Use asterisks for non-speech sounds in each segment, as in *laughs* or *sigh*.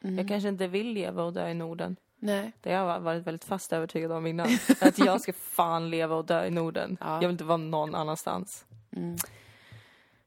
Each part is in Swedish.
Jag kanske inte vill leva och dö i Norden. Nej. Det har jag varit väldigt fast övertygad om innan. *laughs* Att jag ska fan leva och dö i Norden. Ja. Jag vill inte vara någon annanstans. Mm.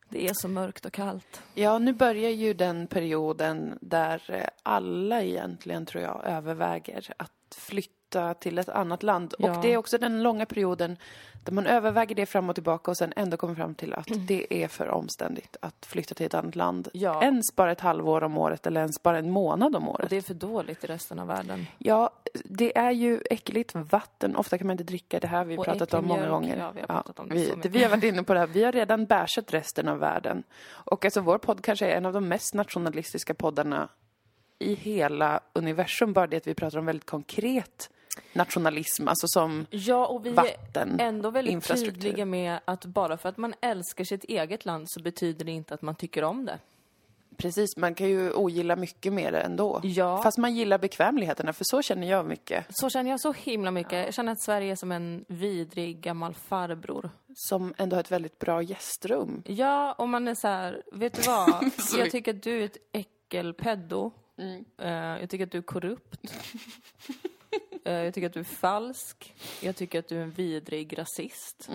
Det är så mörkt och kallt. Ja, nu börjar ju den perioden där eh, alla egentligen, tror jag, överväger att flytta till ett annat land. Ja. Och det är också den långa perioden där man överväger det fram och tillbaka och sen ändå kommer fram till att det är för omständigt att flytta till ett annat land. Ja. Ens bara ett halvår om året eller ens bara en månad om Och året. det är för dåligt i resten av världen. Ja, det är ju äckligt vatten. Ofta kan man inte dricka det här. Vi har Och pratat om många gånger. Ja, vi har pratat om det vi, vi har varit inne på det här. Vi har redan bärsat resten av världen. Och alltså vår podd kanske är en av de mest nationalistiska poddarna i hela universum. Bara det att vi pratar om väldigt konkret nationalism, alltså som Ja, och vi vatten, är ändå väldigt tydliga med att bara för att man älskar sitt eget land så betyder det inte att man tycker om det. Precis, man kan ju ogilla mycket mer ändå. Ja. Fast man gillar bekvämligheterna, för så känner jag mycket. Så känner jag så himla mycket. Jag känner att Sverige är som en vidrig gammal farbror. Som ändå har ett väldigt bra gästrum. Ja, och man är så här, vet du vad? *laughs* Jag tycker att du är ett äckelpeddo. Eh, jag tycker att du är korrupt. *laughs* Eh, jag tycker att du är falsk. Jag tycker att du är en vidrig rasist.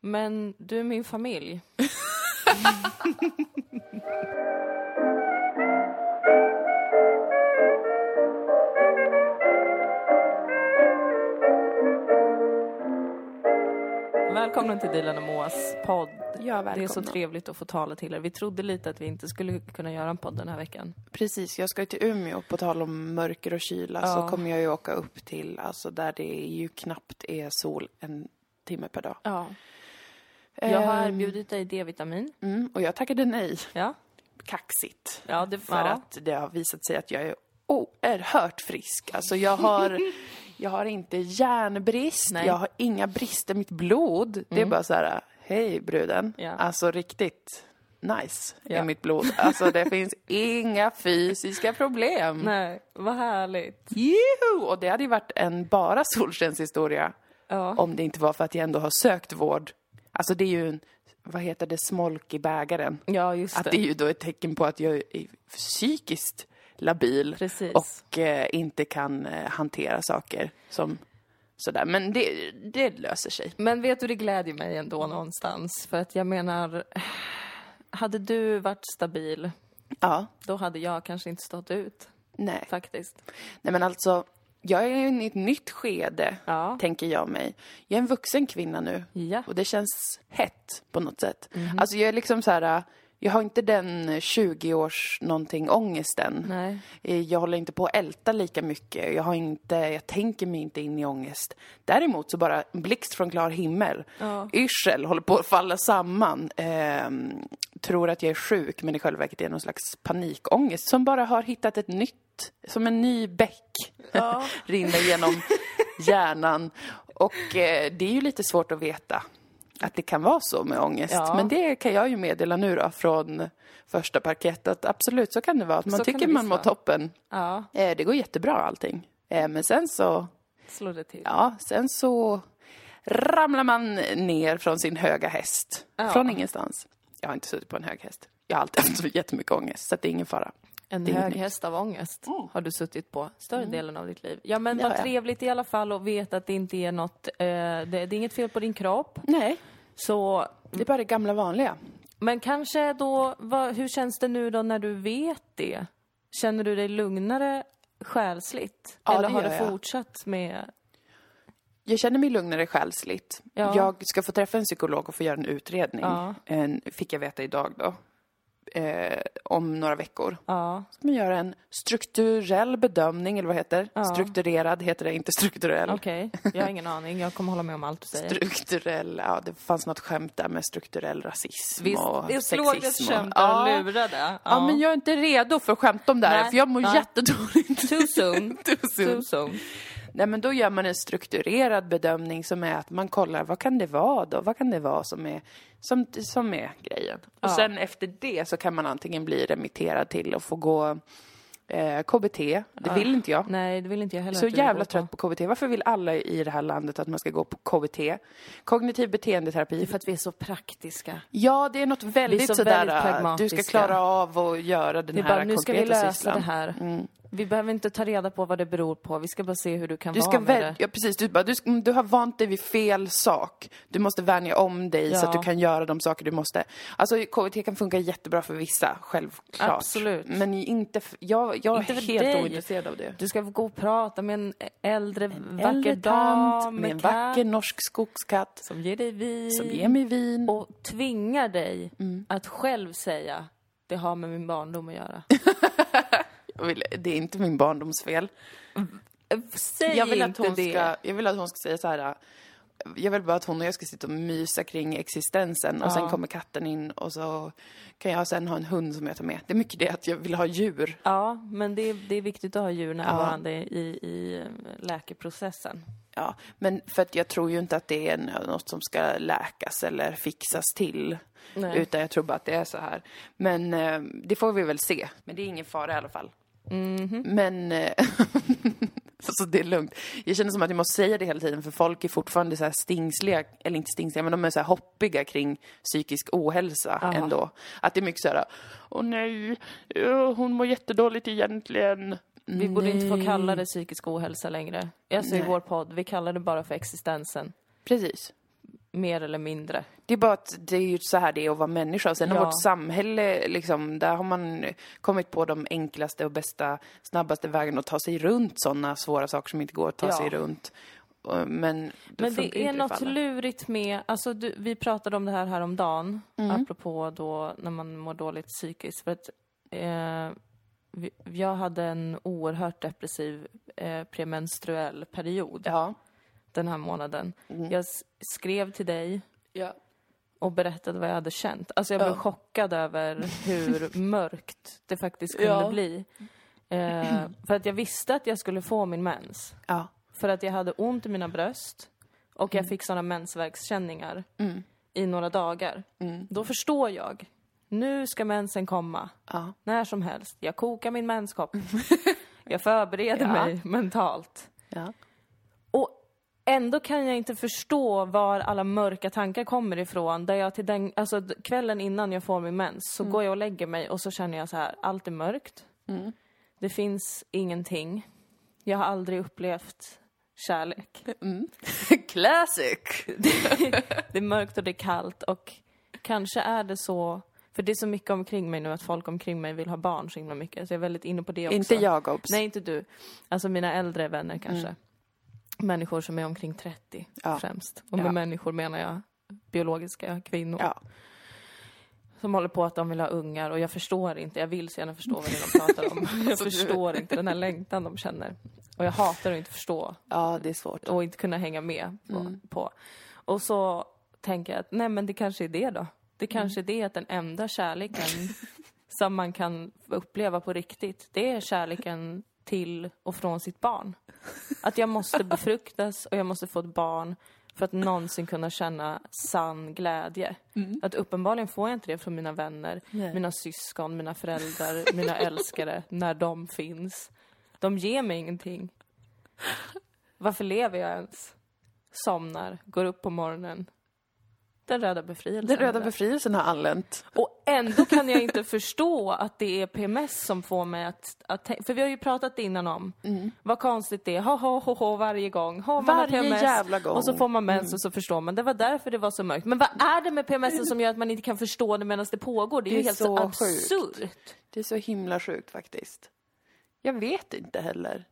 Men du är min familj. *laughs* Välkommen till Dilan och Moas podd. Ja, Det är så välkomna. trevligt att få tala till er. Vi trodde lite att vi inte skulle kunna göra en podd den här veckan. Precis, jag ska ju till Umeå. På tal om mörker och kyla Ja. så kommer jag ju åka upp till, alltså där det ju knappt är sol en timme per dag. Ja. Jag har Ehm, erbjudit dig D-vitamin. Mm, och jag tackade nej. Ja. Kaxigt. Ja, det, För ja. att det har visat sig att jag är oerhört frisk. Alltså jag har, *laughs* jag har inte järnbrist, Nej. jag har inga brister i mitt blod. Det är bara så här, hej bruden. Ja. Alltså riktigt nice Ja. är mitt blod. Alltså det finns inga fysiska problem. Nej, vad härligt. Juhu! Och det hade ju varit en bara solskenshistoria Ja. om det inte var för att jag ändå har sökt vård. Alltså det är ju en, vad heter det, smolk i bägaren. Ja, just Att det. det är ju då ett tecken på att jag är psykiskt labil Precis. och eh, inte kan eh, hantera saker som sådär. Men det, det löser sig. Men vet du, det glädjer mig ändå någonstans. För att jag menar, hade du varit stabil, Ja, då hade jag kanske inte stått ut. nej. Faktiskt. Nej men alltså, jag är i ett nytt skede, Ja. tänker jag mig. Jag är en vuxen kvinna nu. Ja. Och det känns hett på något sätt. Mhm. Alltså jag är liksom så här, jag har inte den 20-års någonting ångesten. Nej. Eh, Jag håller inte på att älta lika mycket. Jag har inte, jag tänker mig inte in i ångest. Däremot så bara en blixt från klar himmel. Ja. Yrsel håller på att falla samman. Ehm, tror att jag är sjuk men i själva verket är det någon slags panikångest som bara har hittat ett nytt, som en ny bäck Ja. *laughs* rinner genom hjärnan. Och eh, det är ju lite svårt att veta att det kan vara så med ångest. Ja. Men det kan jag ju meddela nu då från första parkett att absolut så kan det vara. Att man Så tycker man mår toppen. Ja, Eh, det går jättebra allting. Eh, men sen så, slå det till. ja, sen så ramlar man ner från sin höga häst. Ja. Från ingenstans. Jag har inte suttit på en hög häst. Jag har alltid haft *laughs* jättemycket ångest, så det är ingen fara. En Det hög häst av ångest har du suttit på större delen av ditt liv. Ja, men vad trevligt i alla fall att veta att det inte är något, eh, det, det är inget fel på din kropp. Nej, Så det är bara det gamla vanliga. Men kanske då, vad, hur känns det nu då när du vet det? Känner du dig lugnare själsligt? Ja, Eller har du fortsatt med... Jag känner mig lugnare själsligt. Ja. Jag ska få träffa en psykolog och få göra en utredning. Ja. En, fick jag veta idag då. Eh, om några veckor. Ja, Ska man göra en strukturell bedömning, eller vad heter Ja. Strukturerad heter det, inte strukturell. okej. Jag har ingen aning. Jag kommer hålla med om allt du säger. Strukturell, ja det fanns något skämt där med strukturell rasism Visst, och det slog ett sexism. skämt och, ja. lurade. Ja. ja, men jag är inte redo för skämt om det här, Nej, för jag mår nej. jättedåligt. Too soon. *laughs* Too soon. Too soon. Nej, men då gör man en strukturerad bedömning som är att man kollar vad kan det vara då? Vad kan det vara som är, som, som är grejen? Och Ja. sen efter det så kan man antingen bli remitterad till och få gå Eh, KBT, det vill inte jag. Nej, det vill inte jag heller Så jävla trött på. på KBT. Varför vill alla i det här landet att man ska gå på KBT? Kognitiv beteendeterapi. För att vi är så praktiska. Ja, det är något väldigt så sådär, väldigt du ska klara av att göra den Det är här bara, nu ska vi konkreta lösa sysslan. det här. Vi behöver inte ta reda på vad det beror på. Vi ska bara se hur du kan Du vara ska med det. ja precis, du, bara, du, du har vant dig vid fel sak. Du måste vänja om dig så Ja. att du kan göra de saker du måste. Alltså KBT kan funka jättebra för vissa, självklart. Absolut. Men inte för, jag, jag Inte är helt dig. ointresserad av det. Du ska gå och prata med en äldre, vacker Äldre dam tant med en katt vacker norsk skogskatt som ger dig vin som ger mig vin. och tvingar dig Mm. att själv säga det har med min barndom att göra. *laughs* Det är inte min barndomsfel. Säg Jag vill, att inte hon det. ska, jag vill att hon ska säga så här. Jag vill bara att hon och jag ska sitta och mysa kring existensen och sen kommer katten in och så kan jag sen ha en hund som jag tar med. Det är mycket det att jag vill ha djur. Ja, men det är, det är viktigt att ha djur närvarande i, i eh, läkeprocessen. Ja, men för att jag tror ju inte att det är något som ska läkas eller fixas till. Nej. Utan jag tror bara att det är så här. Men eh, det får vi väl se. Men det är ingen fara i alla fall. Mhm. Men... Eh, *laughs* alltså det är lugnt. Jag känner som att jag måste säga det hela tiden för folk är fortfarande så här stingsliga, eller inte stingsliga, men de är så här hoppiga kring psykisk ohälsa Ja. ändå. Att det är mycket så här, åh nej, ja, hon mår jättedåligt egentligen. Vi borde inte få Nej. kalla det psykisk ohälsa längre. Alltså i Nej. vår podd, vi kallar det bara för existensen. Precis. Mer eller mindre. Det är bara att det är ju så här det är att vara människa. Och sen har Ja. vårt samhälle, liksom, där har man kommit på de enklaste och bästa, snabbaste vägen att ta sig runt sådana svåra saker som inte går att ta Ja. sig runt. Men, det Men det är något alla. lurigt med, alltså du, vi pratade om det här häromdagen, Mm. apropå då när man mår dåligt psykiskt. För att eh, jag hade en oerhört depressiv eh, premenstruell period Ja. Den här månaden. Jag s- skrev till dig ja. och berättade vad jag hade känt. Alltså jag blev Ja. chockad över hur *laughs* mörkt det faktiskt kunde Ja. bli. Eh, för att jag visste att jag skulle få min mens. För att jag hade ont i mina bröst och jag fick såna mensvärkskänningar Mm. i några dagar. Då förstår jag. Nu ska mensen komma. När som helst. Jag kokar min menskopp. *laughs* jag förbereder mig mentalt. Ändå kan jag inte förstå var alla mörka tankar kommer ifrån. Där jag till den, alltså kvällen innan jag får min mens så går jag och lägger mig och så känner jag så här, allt är mörkt. Det finns ingenting. Jag har aldrig upplevt kärlek. *laughs* Classic! *laughs* Det är mörkt och det är kallt och kanske är det så, för det är så mycket omkring mig nu att folk omkring mig vill ha barn så himla mycket. Så jag är väldigt inne på det också. Inte jag, Obs. Nej, inte du. Alltså mina äldre vänner kanske. Människor som är omkring 30 Ja. främst. Och med Ja. människor menar jag biologiska kvinnor. Ja. Som håller på att de vill ha ungar och jag förstår inte, jag vill så gärna förstå vad det är de *laughs* pratar om. Jag förstår inte den här längtan de känner. Och jag hatar att inte förstå ja, det är svårt. och inte kunna hänga med på. Mm. på. Och så tänker jag att nej men det kanske är det då. Det kanske är det att den enda kärleken *laughs* som man kan uppleva på riktigt, det är kärleken till och från sitt barn. Att jag måste *laughs* befruktas och jag måste få ett barn för att någonsin kunna känna sann glädje. Att uppenbarligen får jag inte det från mina vänner, Nej. mina syskon, mina föräldrar, mina *laughs* älskare, när de finns. De ger mig ingenting. Varför lever jag ens? Somnar, går upp på morgonen. Den röda befrielsen. Den röda befrielsen har anlänt. Och ändå kan jag inte förstå att det är PMS som får mig att, att För vi har ju pratat innan om vad konstigt det är. Ha, ha, ho, ho, varje gång. Ha, man Varje PMS, jävla gång. Och så får man mens och så förstår man. Det var därför det var så mörkt. Men vad är det med PMS som gör att man inte kan förstå det medan det pågår? Det är, Det ju är helt så så sjukt. absurt. Det är så himla sjukt faktiskt. Jag vet inte heller.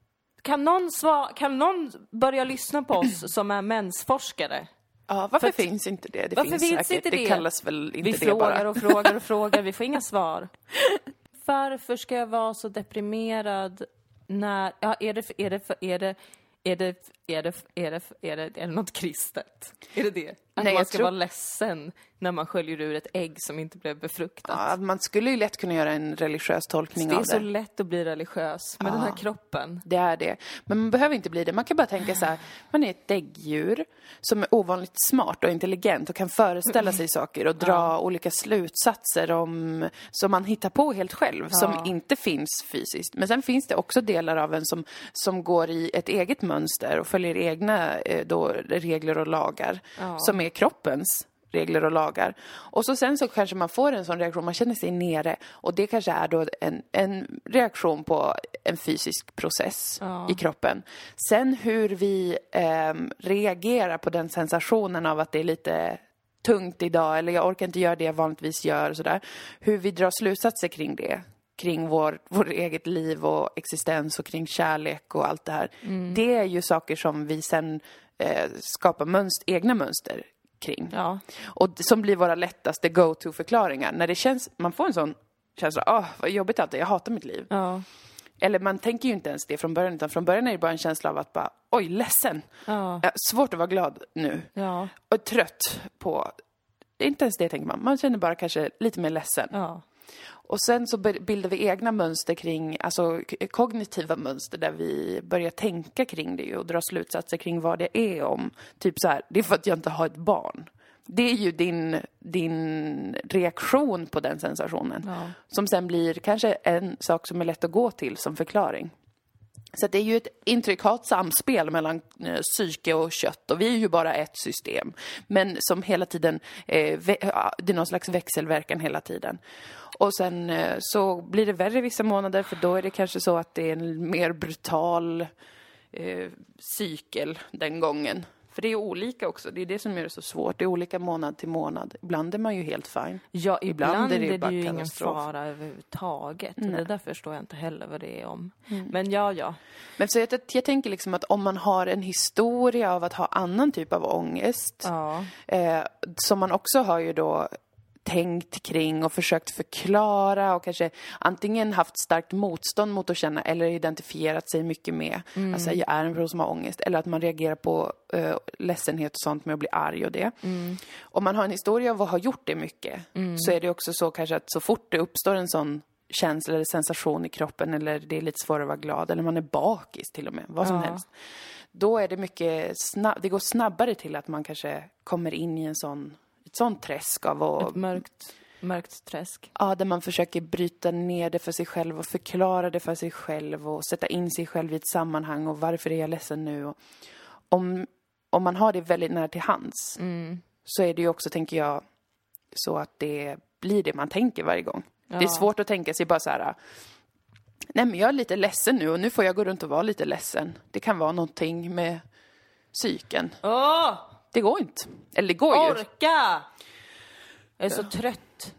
Kan någon, sva- kan någon börja lyssna på oss som är mensforskare? Ja, varför För att- finns inte det? Det Varför finns finns inte det? det? kallas väl inte Vi det frågar bara. och frågar och *laughs* frågar, vi får inga svar. Varför ska jag vara så deprimerad när, ja, är det, är det, är det, är det är det, är, det, är, det, är det något kristet? Är det det? Att Nej, man ska tror- vara ledsen när man sköljer ur ett ägg som inte blev befruktat? Ja, man skulle ju lätt kunna göra en religiös tolkning det är av så det. lätt att bli religiös med den här kroppen. Det är det. Men man behöver inte bli det. Man kan bara tänka så här, man är ett däggdjur som är ovanligt smart och intelligent och kan föreställa sig saker och dra olika slutsatser om, som man hittar på helt själv, som inte finns fysiskt. Men sen finns det också delar av en som, som går i ett eget mönster och följer egna eh, då, regler och lagar, som är kroppens regler och lagar. Och så sen så kanske man får en sån reaktion, man känner sig nere och det kanske är då en, en reaktion på en fysisk process i kroppen. Sen hur vi ehm, reagerar på den sensationen av att det är lite tungt idag eller jag orkar inte göra det jag vanligtvis gör och sådär. Hur vi drar slutsatser kring det kring vår, vår eget liv och existens och kring kärlek och allt det här. Det är ju saker som vi sen eh, skapar mönster, egna mönster kring. Ja. Och som blir våra lättaste go-to-förklaringar. När det känns, man får en sån känsla, åh vad jobbigt allt är, jag hatar mitt liv. Ja. Eller man tänker ju inte ens det från början, utan från början är det bara en känsla av att bara, oj, ledsen. Ja. Svårt att vara glad nu. Och trött på, inte ens det tänker man, man känner bara kanske lite mer ledsen. Och sen så bildar vi egna mönster kring, alltså kognitiva mönster där vi börjar tänka kring det och dra slutsatser kring vad det är om. Typ så här, det är för att jag inte har ett barn. Det är ju din, din reaktion på den sensationen. Ja. Som sen blir kanske en sak som är lätt att gå till som förklaring. Så att det är ju ett intrikat samspel mellan eh, psyke och kött och vi är ju bara ett system. Men som hela tiden, eh, det är någon slags växelverkan hela tiden. Och sen eh, så blir det värre vissa månader för då är det kanske så att det är en mer brutal eh, cykel den gången. För det är olika också, det är det som gör det så svårt. Det är olika månad till månad. Ibland är man ju helt fine. Ja, ibland, är det, bara ju ingen fara överhuvudtaget. Det där förstår jag inte heller vad det är om. Men ja, ja. Men så jag, jag tänker liksom att om man har en historia av att ha annan typ av ångest, Ja. eh, som man också har ju då tänkt kring och försökt förklara och kanske antingen haft starkt motstånd mot att känna eller identifierat sig mycket med. Alltså jag är en person som har ångest. Eller att man reagerar på eh, ledsenhet och sånt med att bli arg och det. Om man har en historia av att ha gjort det mycket så är det också så kanske att så fort det uppstår en sån känsla eller sensation i kroppen eller det är lite svårare att vara glad eller man är bakis till och med, vad som Ja. helst. Då är det mycket snabb, det går snabbare till att man kanske kommer in i en sån, ett sånt träsk av att Ett mörkt, mörkt träsk. Ja, där man försöker bryta ner det för sig själv och förklara det för sig själv och sätta in sig själv i ett sammanhang och varför är jag ledsen nu? Och om, om man har det väldigt nära till hands så är det ju också, tänker jag, så att det blir det man tänker varje gång. Det är Ja. svårt att tänka sig bara så här, nej men jag är lite ledsen nu och nu får jag gå runt och vara lite ledsen. Det kan vara någonting med psyken. Åh! Det går inte. Eller det går ju. Orka! Jag är så trött.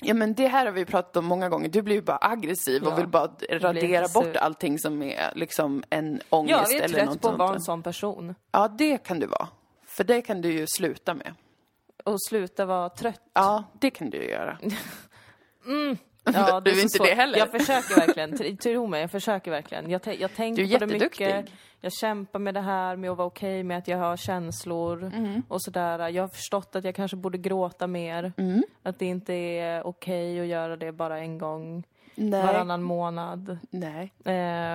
Ja men det här har vi pratat om många gånger. Du blir ju bara aggressiv och Ja, vill bara radera aggressiv. bort allting som är liksom en ångest jag är eller trött något på att vara en sån person. Ja, det kan du vara. För det kan du ju sluta med. Och sluta vara trött. Ja, det kan du ju göra. *laughs* Ja, Du är inte svårt. det heller. Jag försöker verkligen. Tr- Tro mig, jag försöker verkligen. Jag, jag tänker Du är på det mycket. Jag kämpar med det här med att vara okej med att jag har känslor Mm. och sådär. Jag har förstått att jag kanske borde gråta mer. Mm. Att det inte är okej att göra det bara en gång Nej. varannan månad. Nej. Eh,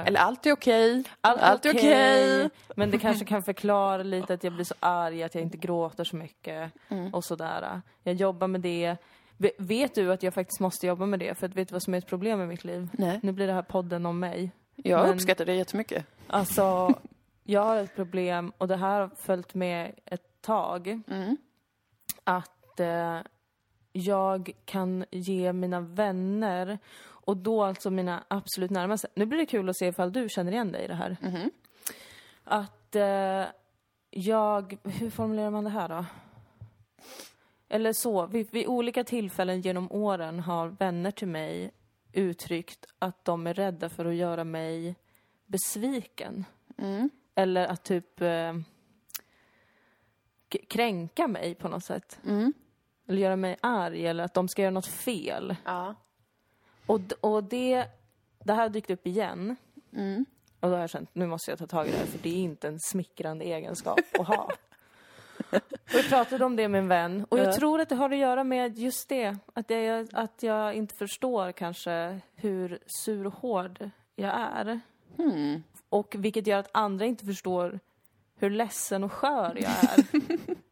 Eller allt är okej. allt är är okej. okej. Men det kanske kan *laughs* förklara lite att jag blir så arg att jag inte gråter så mycket Mm. och sådär. Jag jobbar med det. Vet du att jag faktiskt måste jobba med det? För att vet du vad som är ett problem i mitt liv? Nej. Nu blir det här podden om mig. Jag Men- uppskattar det jättemycket. Alltså, jag har ett problem och det här har följt med ett tag. Mm. Att eh, jag kan ge mina vänner och då alltså mina absolut närmaste. Nu blir det kul att se ifall du känner igen dig i det här. Mhm. Att eh, jag, hur formulerar man det här då? Eller så, vid, vid olika tillfällen genom åren har vänner till mig uttryckt att de är rädda för att göra mig besviken. Mm. Eller att typ eh, kränka mig på något sätt. Mm. Eller göra mig arg eller att de ska göra något fel. Ja. Och, och det, det här har dykt upp igen. Mm. Och då har jag känt, nu måste jag ta tag i det här för det är inte en smickrande egenskap att ha. *laughs* och jag pratade om det med en vän och jag Ja. tror att det har att göra med just det. Att jag, att jag inte förstår kanske hur sur och hård jag är. Hmm. Och vilket gör att andra inte förstår hur ledsen och skör jag är. *laughs*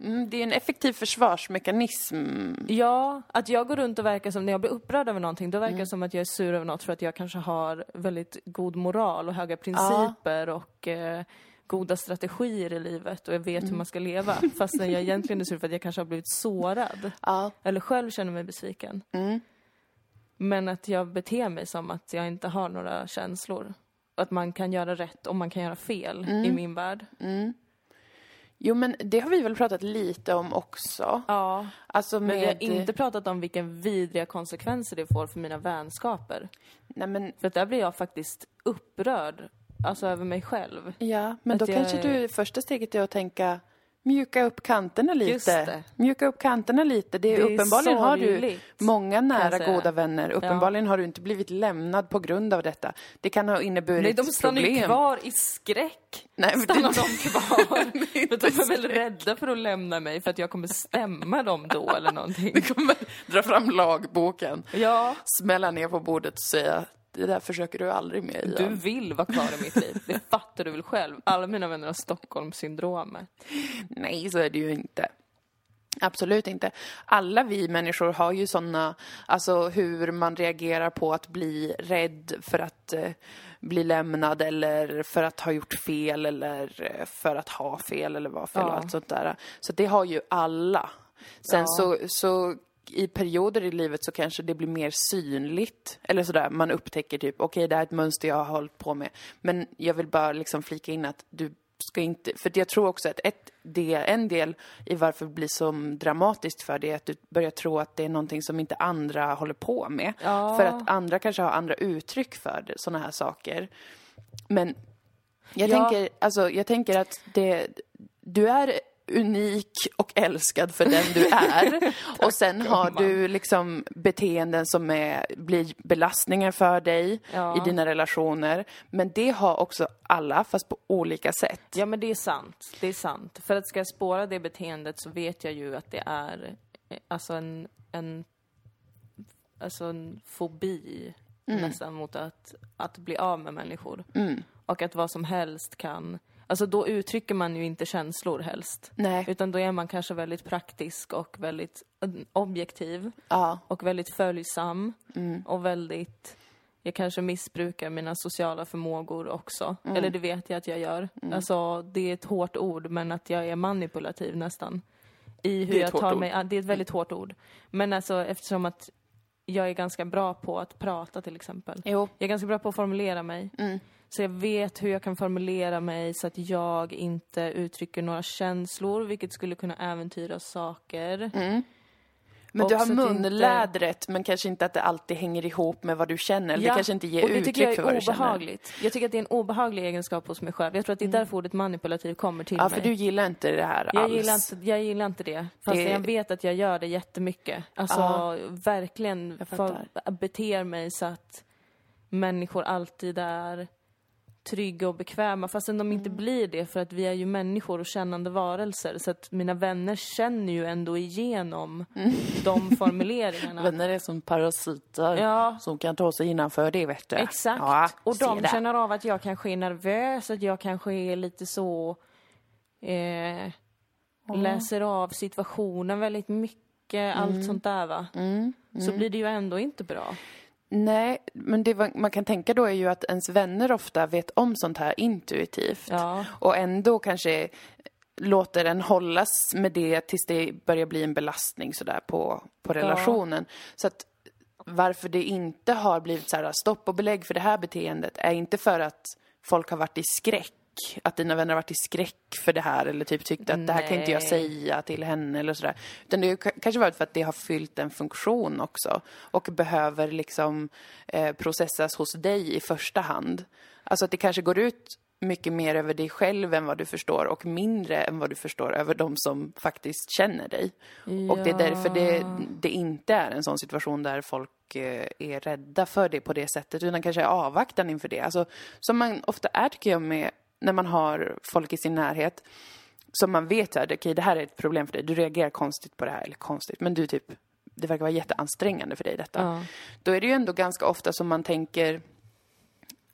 Mm, det är en effektiv försvarsmekanism. Ja, att jag går runt och verkar som, när jag blir upprörd över någonting, då verkar det som att jag är sur över något för att jag kanske har väldigt god moral och höga principer och eh, goda strategier i livet och jag vet hur man ska leva. Fastän jag egentligen är sur för att jag kanske har blivit sårad. Ja. Eller själv känner mig besviken. Mm. Men att jag beter mig som att jag inte har några känslor. Att man kan göra rätt och man kan göra fel i min värld. Jo, men det har vi väl pratat lite om också. Ja. Alltså Men vi med... har inte pratat om vilka vidriga konsekvenser det får för mina vänskaper. Nej, men För där blir jag faktiskt upprörd, alltså över mig själv. Ja, men Att då jag kanske du, första steget är att tänka mjuka upp kanterna lite. Mjuka upp kanterna lite. Det är, Det är uppenbarligen har du många nära goda vänner. Uppenbarligen har du inte blivit lämnad på grund av detta. Det kan ha inneburit Nej, de stannar ju problem. kvar i skräck. Nej, men stannar det- de kvar. *laughs* de är väl rädda för att lämna mig för att jag kommer stämma dem då eller någonting. Du kommer dra fram lagboken, Ja, smälla ner på bordet och säga det där försöker du aldrig med du igen. vill vara kvar i mitt liv. Det *laughs* fattar du väl själv. Alla mina vänner har Stockholmssyndromet. Nej, så är det ju inte. Absolut inte. Alla vi människor har ju såna, alltså hur man reagerar på att bli rädd för att eh, bli lämnad eller för att ha gjort fel eller eh, för att ha fel eller vara fel och Ja. allt sånt där. Så det har ju alla. Sen Ja. så, så i perioder i livet så kanske det blir mer synligt. Eller sådär, man upptäcker typ, okej det här är ett mönster jag har hållit på med. Men jag vill bara liksom flika in att du ska inte, för jag tror också att ett del, en del i varför det blir så dramatiskt för dig är att du börjar tro att det är någonting som inte andra håller på med. Ja. För att andra kanske har andra uttryck för sådana här saker. Men jag, Ja. tänker, alltså, jag tänker att det, du är unik och älskad för den du är. *laughs* och sen har du liksom beteenden som är, blir belastningar för dig Ja. i dina relationer. Men det har också alla, fast på olika sätt. Ja, men det är sant. Det är sant. För att ska jag spåra det beteendet så vet jag ju att det är eh, alltså en, en, alltså en fobi nästan mot att, att bli av med människor. Och att vad som helst kan... Alltså då uttrycker man ju inte känslor helst. Nej. Utan då är man kanske väldigt praktisk och väldigt eh, objektiv. Ja. Och väldigt följsam. Och väldigt... Jag kanske missbrukar mina sociala förmågor också. Eller det vet jag att jag gör. Alltså, det är ett hårt ord, men att jag är manipulativ nästan. I hur jag tar ord. mig an- Det är ett väldigt hårt ord. Men alltså eftersom att jag är ganska bra på att prata till exempel. Jo. Jag är ganska bra på att formulera mig. Så jag vet hur jag kan formulera mig så att jag inte uttrycker några känslor, vilket skulle kunna äventyra saker. Men Och du har jag inte- munlädret, men kanske inte att det alltid hänger ihop med vad du känner. Eller det kanske inte ger uttryck för vad är du känner. obehagligt. Jag tycker att det är en obehaglig egenskap hos mig själv. Jag tror att det är därför ordet manipulativ kommer till Ja, mig. för du gillar inte det här jag alls. gillar, inte, jag gillar inte det. Fast Det- jag vet att jag gör det jättemycket. Alltså Ja. verkligen för, beter mig så att människor alltid är trygga och bekväma fastän de Mm. inte blir det för att vi är ju människor och kännande varelser så att mina vänner känner ju ändå igenom Mm. de formuleringarna. *laughs* Vänner är som parasiter Ja. som kan ta sig innanför det, vet du. Exakt. Ja, och de där. känner av att jag kanske är nervös, att jag kanske är lite så... Eh, Läser av situationen väldigt mycket, Mm. allt sånt där va. Så blir det ju ändå inte bra. Nej, men det man kan tänka då är ju att ens vänner ofta vet om sånt här intuitivt. Ja. Och ändå kanske låter en hållas med det tills det börjar bli en belastning sådär på, på relationen. Så att varför det inte har blivit så här stopp och belägg för det här beteendet är inte för att folk har varit i skräck att dina vänner har varit i skräck för det här eller typ tyckt att det här kan inte jag Nej. säga till henne eller sådär. Utan det har kanske varit för att det har fyllt en funktion också och behöver liksom eh, processas hos dig i första hand. Alltså att det kanske går ut mycket mer över dig själv än vad du förstår och mindre än vad du förstår över de som faktiskt känner dig. Ja. Och det är därför det, det inte är en sån situation där folk eh, är rädda för det på det sättet, utan kanske är avvaktan inför det. Alltså, som man ofta är, tycker jag, med när man har folk i sin närhet som man vet att okay, det här är ett problem för dig, du reagerar konstigt på det här, eller konstigt, men du typ, det verkar vara jätteansträngande för dig detta. Ja. Då är det ju ändå ganska ofta som man tänker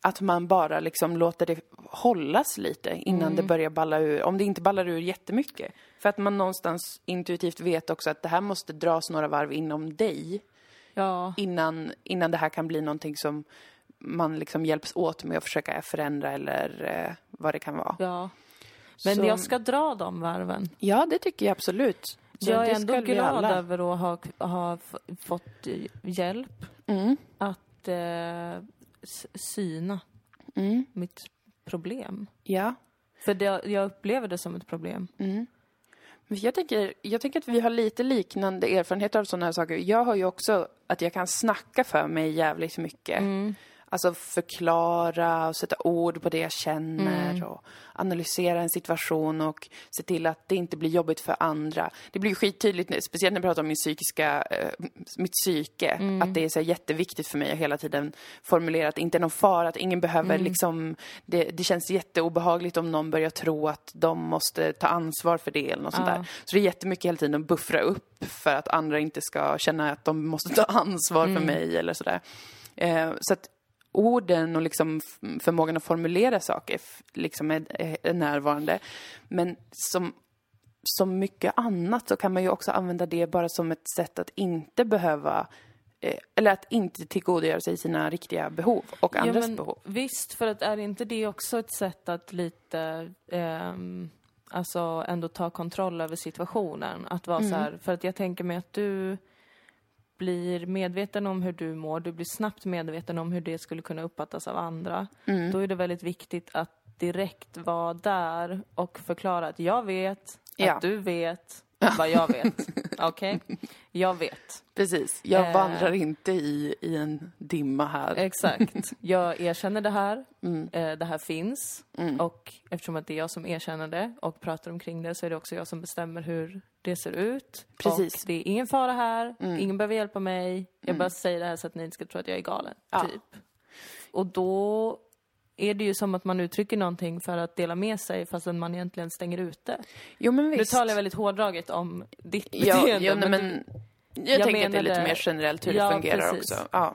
att man bara liksom låter det hållas lite innan mm. det börjar balla ur, om det inte ballar ur jättemycket. För att man någonstans intuitivt vet också att det här måste dras några varv inom dig. Ja. Innan, innan det här kan bli någonting som man liksom hjälps åt med att försöka förändra eller eh, vad det kan vara. Ja. Men Så... jag ska dra de varven. Ja, det tycker jag absolut. Jag är ändå glad över att ha, ha fått hjälp mm. att eh, syna mm. mitt problem. Ja. För det, jag upplever det som ett problem. Mm. Jag tänker, jag tänker att vi har lite liknande erfarenheter av sådana här saker. Jag har ju också att jag kan snacka för mig jävligt mycket. Mm. Alltså förklara och sätta ord på det jag känner mm. och analysera en situation och se till att det inte blir jobbigt för andra. Det blir ju skittydligt, speciellt när jag pratar om min psykiska, äh, mitt psyke, mm. att det är så jätteviktigt för mig att hela tiden formulera att det inte är någon fara, att ingen behöver mm. liksom, det, det känns jätteobehagligt om någon börjar tro att de måste ta ansvar för det eller något ja. sånt där. Så det är jättemycket hela tiden att buffra upp för att andra inte ska känna att de måste ta ansvar för mm. mig eller sådär. Eh, så att orden och liksom förmågan att formulera saker liksom är, är närvarande. Men som, som mycket annat så kan man ju också använda det bara som ett sätt att inte behöva eh, eller att inte tillgodogöra sig sina riktiga behov och andras ja, behov. Visst, för att är inte det också ett sätt att lite eh, alltså ändå ta kontroll över situationen? Att vara mm. så här, för att jag tänker mig att du blir medveten om hur du mår, du blir snabbt medveten om hur det skulle kunna uppfattas av andra, mm. då är det väldigt viktigt att direkt vara där och förklara att jag vet, ja. att du vet, vad jag vet. Okej? Okay? Jag vet. Precis. Jag eh, vandrar inte i, i en dimma här. Exakt. Jag erkänner det här. Mm. Eh, det här finns. Mm. Och eftersom att det är jag som erkänner det och pratar omkring det så är det också jag som bestämmer hur det ser ut. Precis. Och det är ingen fara här. Mm. Ingen behöver hjälpa mig. Jag mm. bara säger det här så att ni inte ska tro att jag är galen. Ja. Typ. Och då är det ju som att man uttrycker någonting för att dela med sig fastän man egentligen stänger ute. Jo men visst. Nu talar jag väldigt hårdraget om ditt beteende. Ja, ja men, men jag, jag tänker att det är lite mer generellt hur ja, det fungerar precis. också. Ja.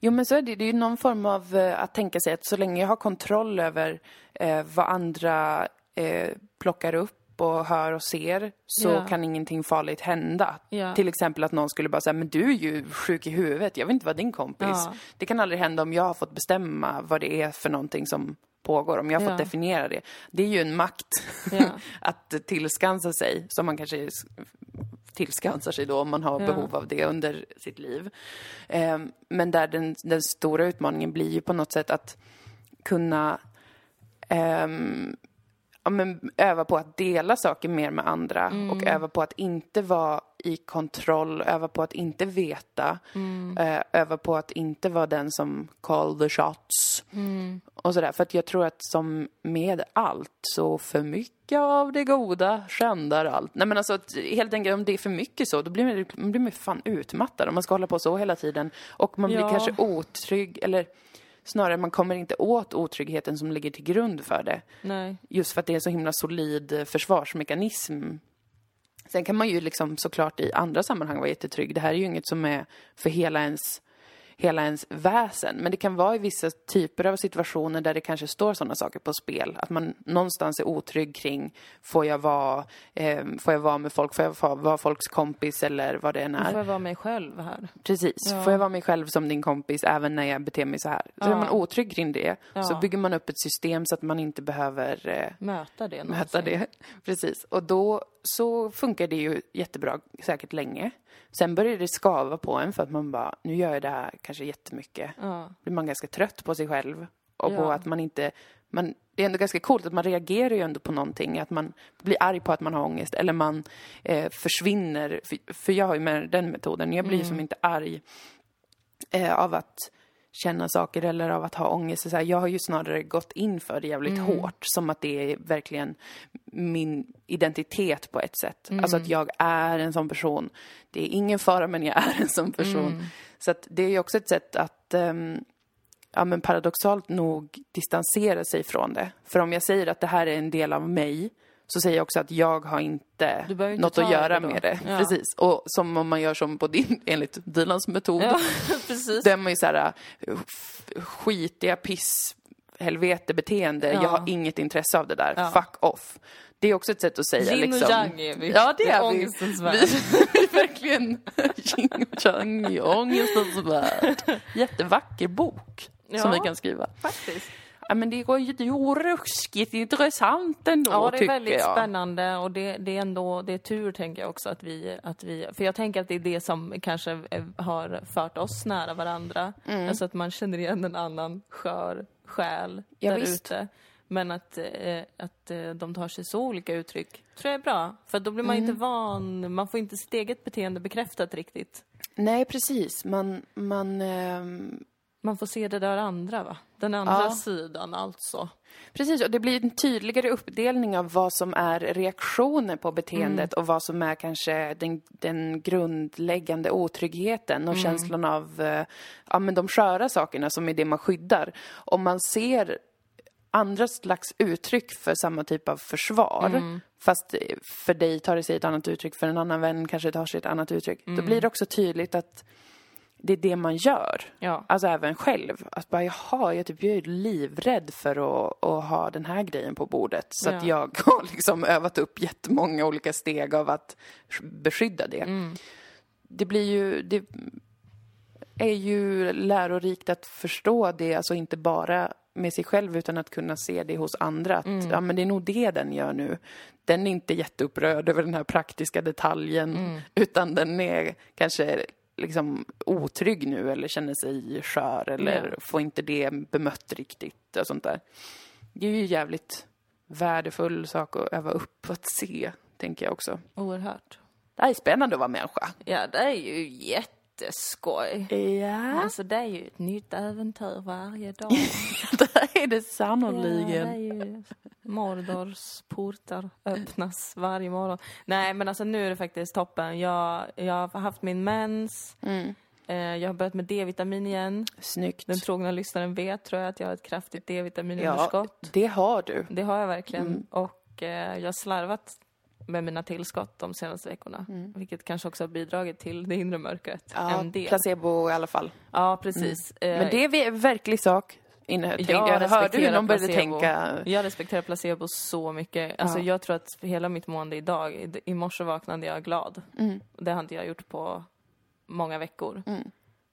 Jo men så är det, det är ju någon form av uh, att tänka sig att så länge jag har kontroll över uh, vad andra uh, plockar upp och hör och ser så ja. kan ingenting farligt hända. Ja. Till exempel att någon skulle bara säga, men du är ju sjuk i huvudet, jag vill inte vara din kompis. Ja. Det kan aldrig hända om jag har fått bestämma vad det är för någonting som pågår, om jag har fått definiera det. Det är ju en makt *laughs* att tillskansa sig, som man kanske tillskansar sig då om man har behov av det under sitt liv. Ehm, men där den, den stora utmaningen blir ju på något sätt att kunna um, ja, men, öva på att dela saker mer med andra mm. och öva på att inte vara i kontroll, öva på att inte veta, mm. Eh, öva på att inte vara den som call the shots mm. och sådär. För att jag tror att som med allt så för mycket av det goda skändar allt. Nej men alltså helt enkelt om det är för mycket så, då blir man, man blir man fan utmattad om man ska hålla på så hela tiden och man blir ja. kanske otrygg eller Snarare man kommer inte åt otryggheten som ligger till grund för det. Nej. Just för att det är en så himla solid försvarsmekanism. Sen kan man ju liksom såklart i andra sammanhang vara jättetrygg. Det här är ju inget som är för hela ens hela ens väsen. Men det kan vara i vissa typer av situationer där det kanske står sådana saker på spel. Att man någonstans är otrygg kring, får jag vara, eh, får jag vara med folk, får jag vara folks kompis eller vad det än är. Får jag vara mig själv här? Precis, ja. får jag vara mig själv som din kompis även när jag beter mig så här. Så ja. är man otrygg kring det ja. så bygger man upp ett system så att man inte behöver eh, möta det. Möta det, *laughs* precis. Och då så funkar det ju jättebra säkert länge. Sen börjar det skava på en för att man bara, nu gör jag det här kanske jättemycket. Ja. blir man ganska trött på sig själv och ja. på att man inte, man, det är ändå ganska coolt att man reagerar ju ändå på någonting, att man blir arg på att man har ångest eller man eh, försvinner, för, för, jag har ju med den metoden, jag blir mm. som inte arg eh, av att känna saker eller av att ha ångest. Så här, jag har ju snarare gått in för det jävligt hårt, som att det är verkligen min identitet på ett sätt. Alltså att jag är en sån person. Det är ingen fara, men jag är en sån person. Så att det är ju också ett sätt att ehm, ja, men paradoxalt nog distansera sig från det. För om jag säger att det här är en del av mig, så säger jag också att jag har inte, inte något att göra det med det. Ja. Precis. Och som om man gör som på din, enligt Dilans metod. Ja, *laughs* precis. Då är man ju såhär, skitiga piss, helvete-beteende. Ja. Jag har inget intresse av det där. Ja. Fuck off. Det är också ett sätt att säga Yin liksom. och yang är vi. Ja, det Det är är vi. ångestens värld. *laughs* Vi är verkligen yin och yang i ångestens värld. Jättevacker bok som Ja. vi kan skriva. Faktiskt. Ja, men det går ju det är ju ruskigt intressant ändå, Ja, det är väldigt jag. spännande och det, det är ändå, det är tur tänker jag också att vi, att vi, för jag tänker att det är det som kanske eh, har fört oss nära varandra. Mm. Alltså att man känner igen en annan skör själ Ja, där ute. Men att, eh, att eh, de tar sig så olika uttryck tror jag är bra. För då blir man Mm. inte van, man får inte sitt eget beteende bekräftat riktigt. Nej, precis. Man, man, ehm, Man får se det där andra va? Den andra Ja. sidan alltså. Precis, och det blir en tydligare uppdelning av vad som är reaktioner på beteendet och vad som är kanske den, den grundläggande otryggheten och känslan av eh, ja, men de sköra sakerna som är det man skyddar. Om man ser andra slags uttryck för samma typ av försvar, fast eh, för dig tar det sig ett annat uttryck, för en annan vän kanske tar sig ett annat uttryck, då blir det också tydligt att det är det man gör. Ja. Alltså även själv. Att bara, jaha, jag, typ, jag är livrädd för att, att ha den här grejen på bordet. Så att Ja. jag *laughs* har liksom övat upp jättemånga olika steg av att beskydda det. Mm. Det blir ju, det är ju lärorikt att förstå det, alltså inte bara med sig själv utan att kunna se det hos andra. Att, Mm. ja, men det är nog det den gör nu. Den är inte jätteupprörd över den här praktiska detaljen Mm. utan den är kanske liksom otrygg nu eller känner sig skör eller Ja. får inte det bemött riktigt och sånt där. Det är ju jävligt värdefull sak att öva upp att se, tänker jag också. Oerhört. Det här är spännande att vara människa. Ja, det är ju jätteskoj. Ja, Alltså det är ju ett nytt äventyr varje dag. *laughs* *laughs* är det Ja, sannoliken. ju Mordors portar öppnas varje morgon. Nej men alltså nu är det faktiskt toppen. Jag, jag har haft min mens. Mm. Eh, jag har börjat med D-vitamin igen. Snyggt. Den trogna lyssnaren vet tror jag att jag har ett kraftigt Ja, D-vitaminunderskott. det har du. Det har jag verkligen. Mm. Och eh, jag har slarvat med mina tillskott de senaste veckorna. Vilket kanske också har bidragit till det inre mörkret. Mm. Ja, placebo i alla fall. Ja, precis. Eh, Men det är en verklig sak. Inne, Jag jag hörde hur respekterar någon började placebo. tänka... Jag respekterar placebo så mycket. Alltså Ja. jag tror att hela mitt mående idag, i- morse vaknade jag glad. Mm. Det har inte jag gjort på många veckor.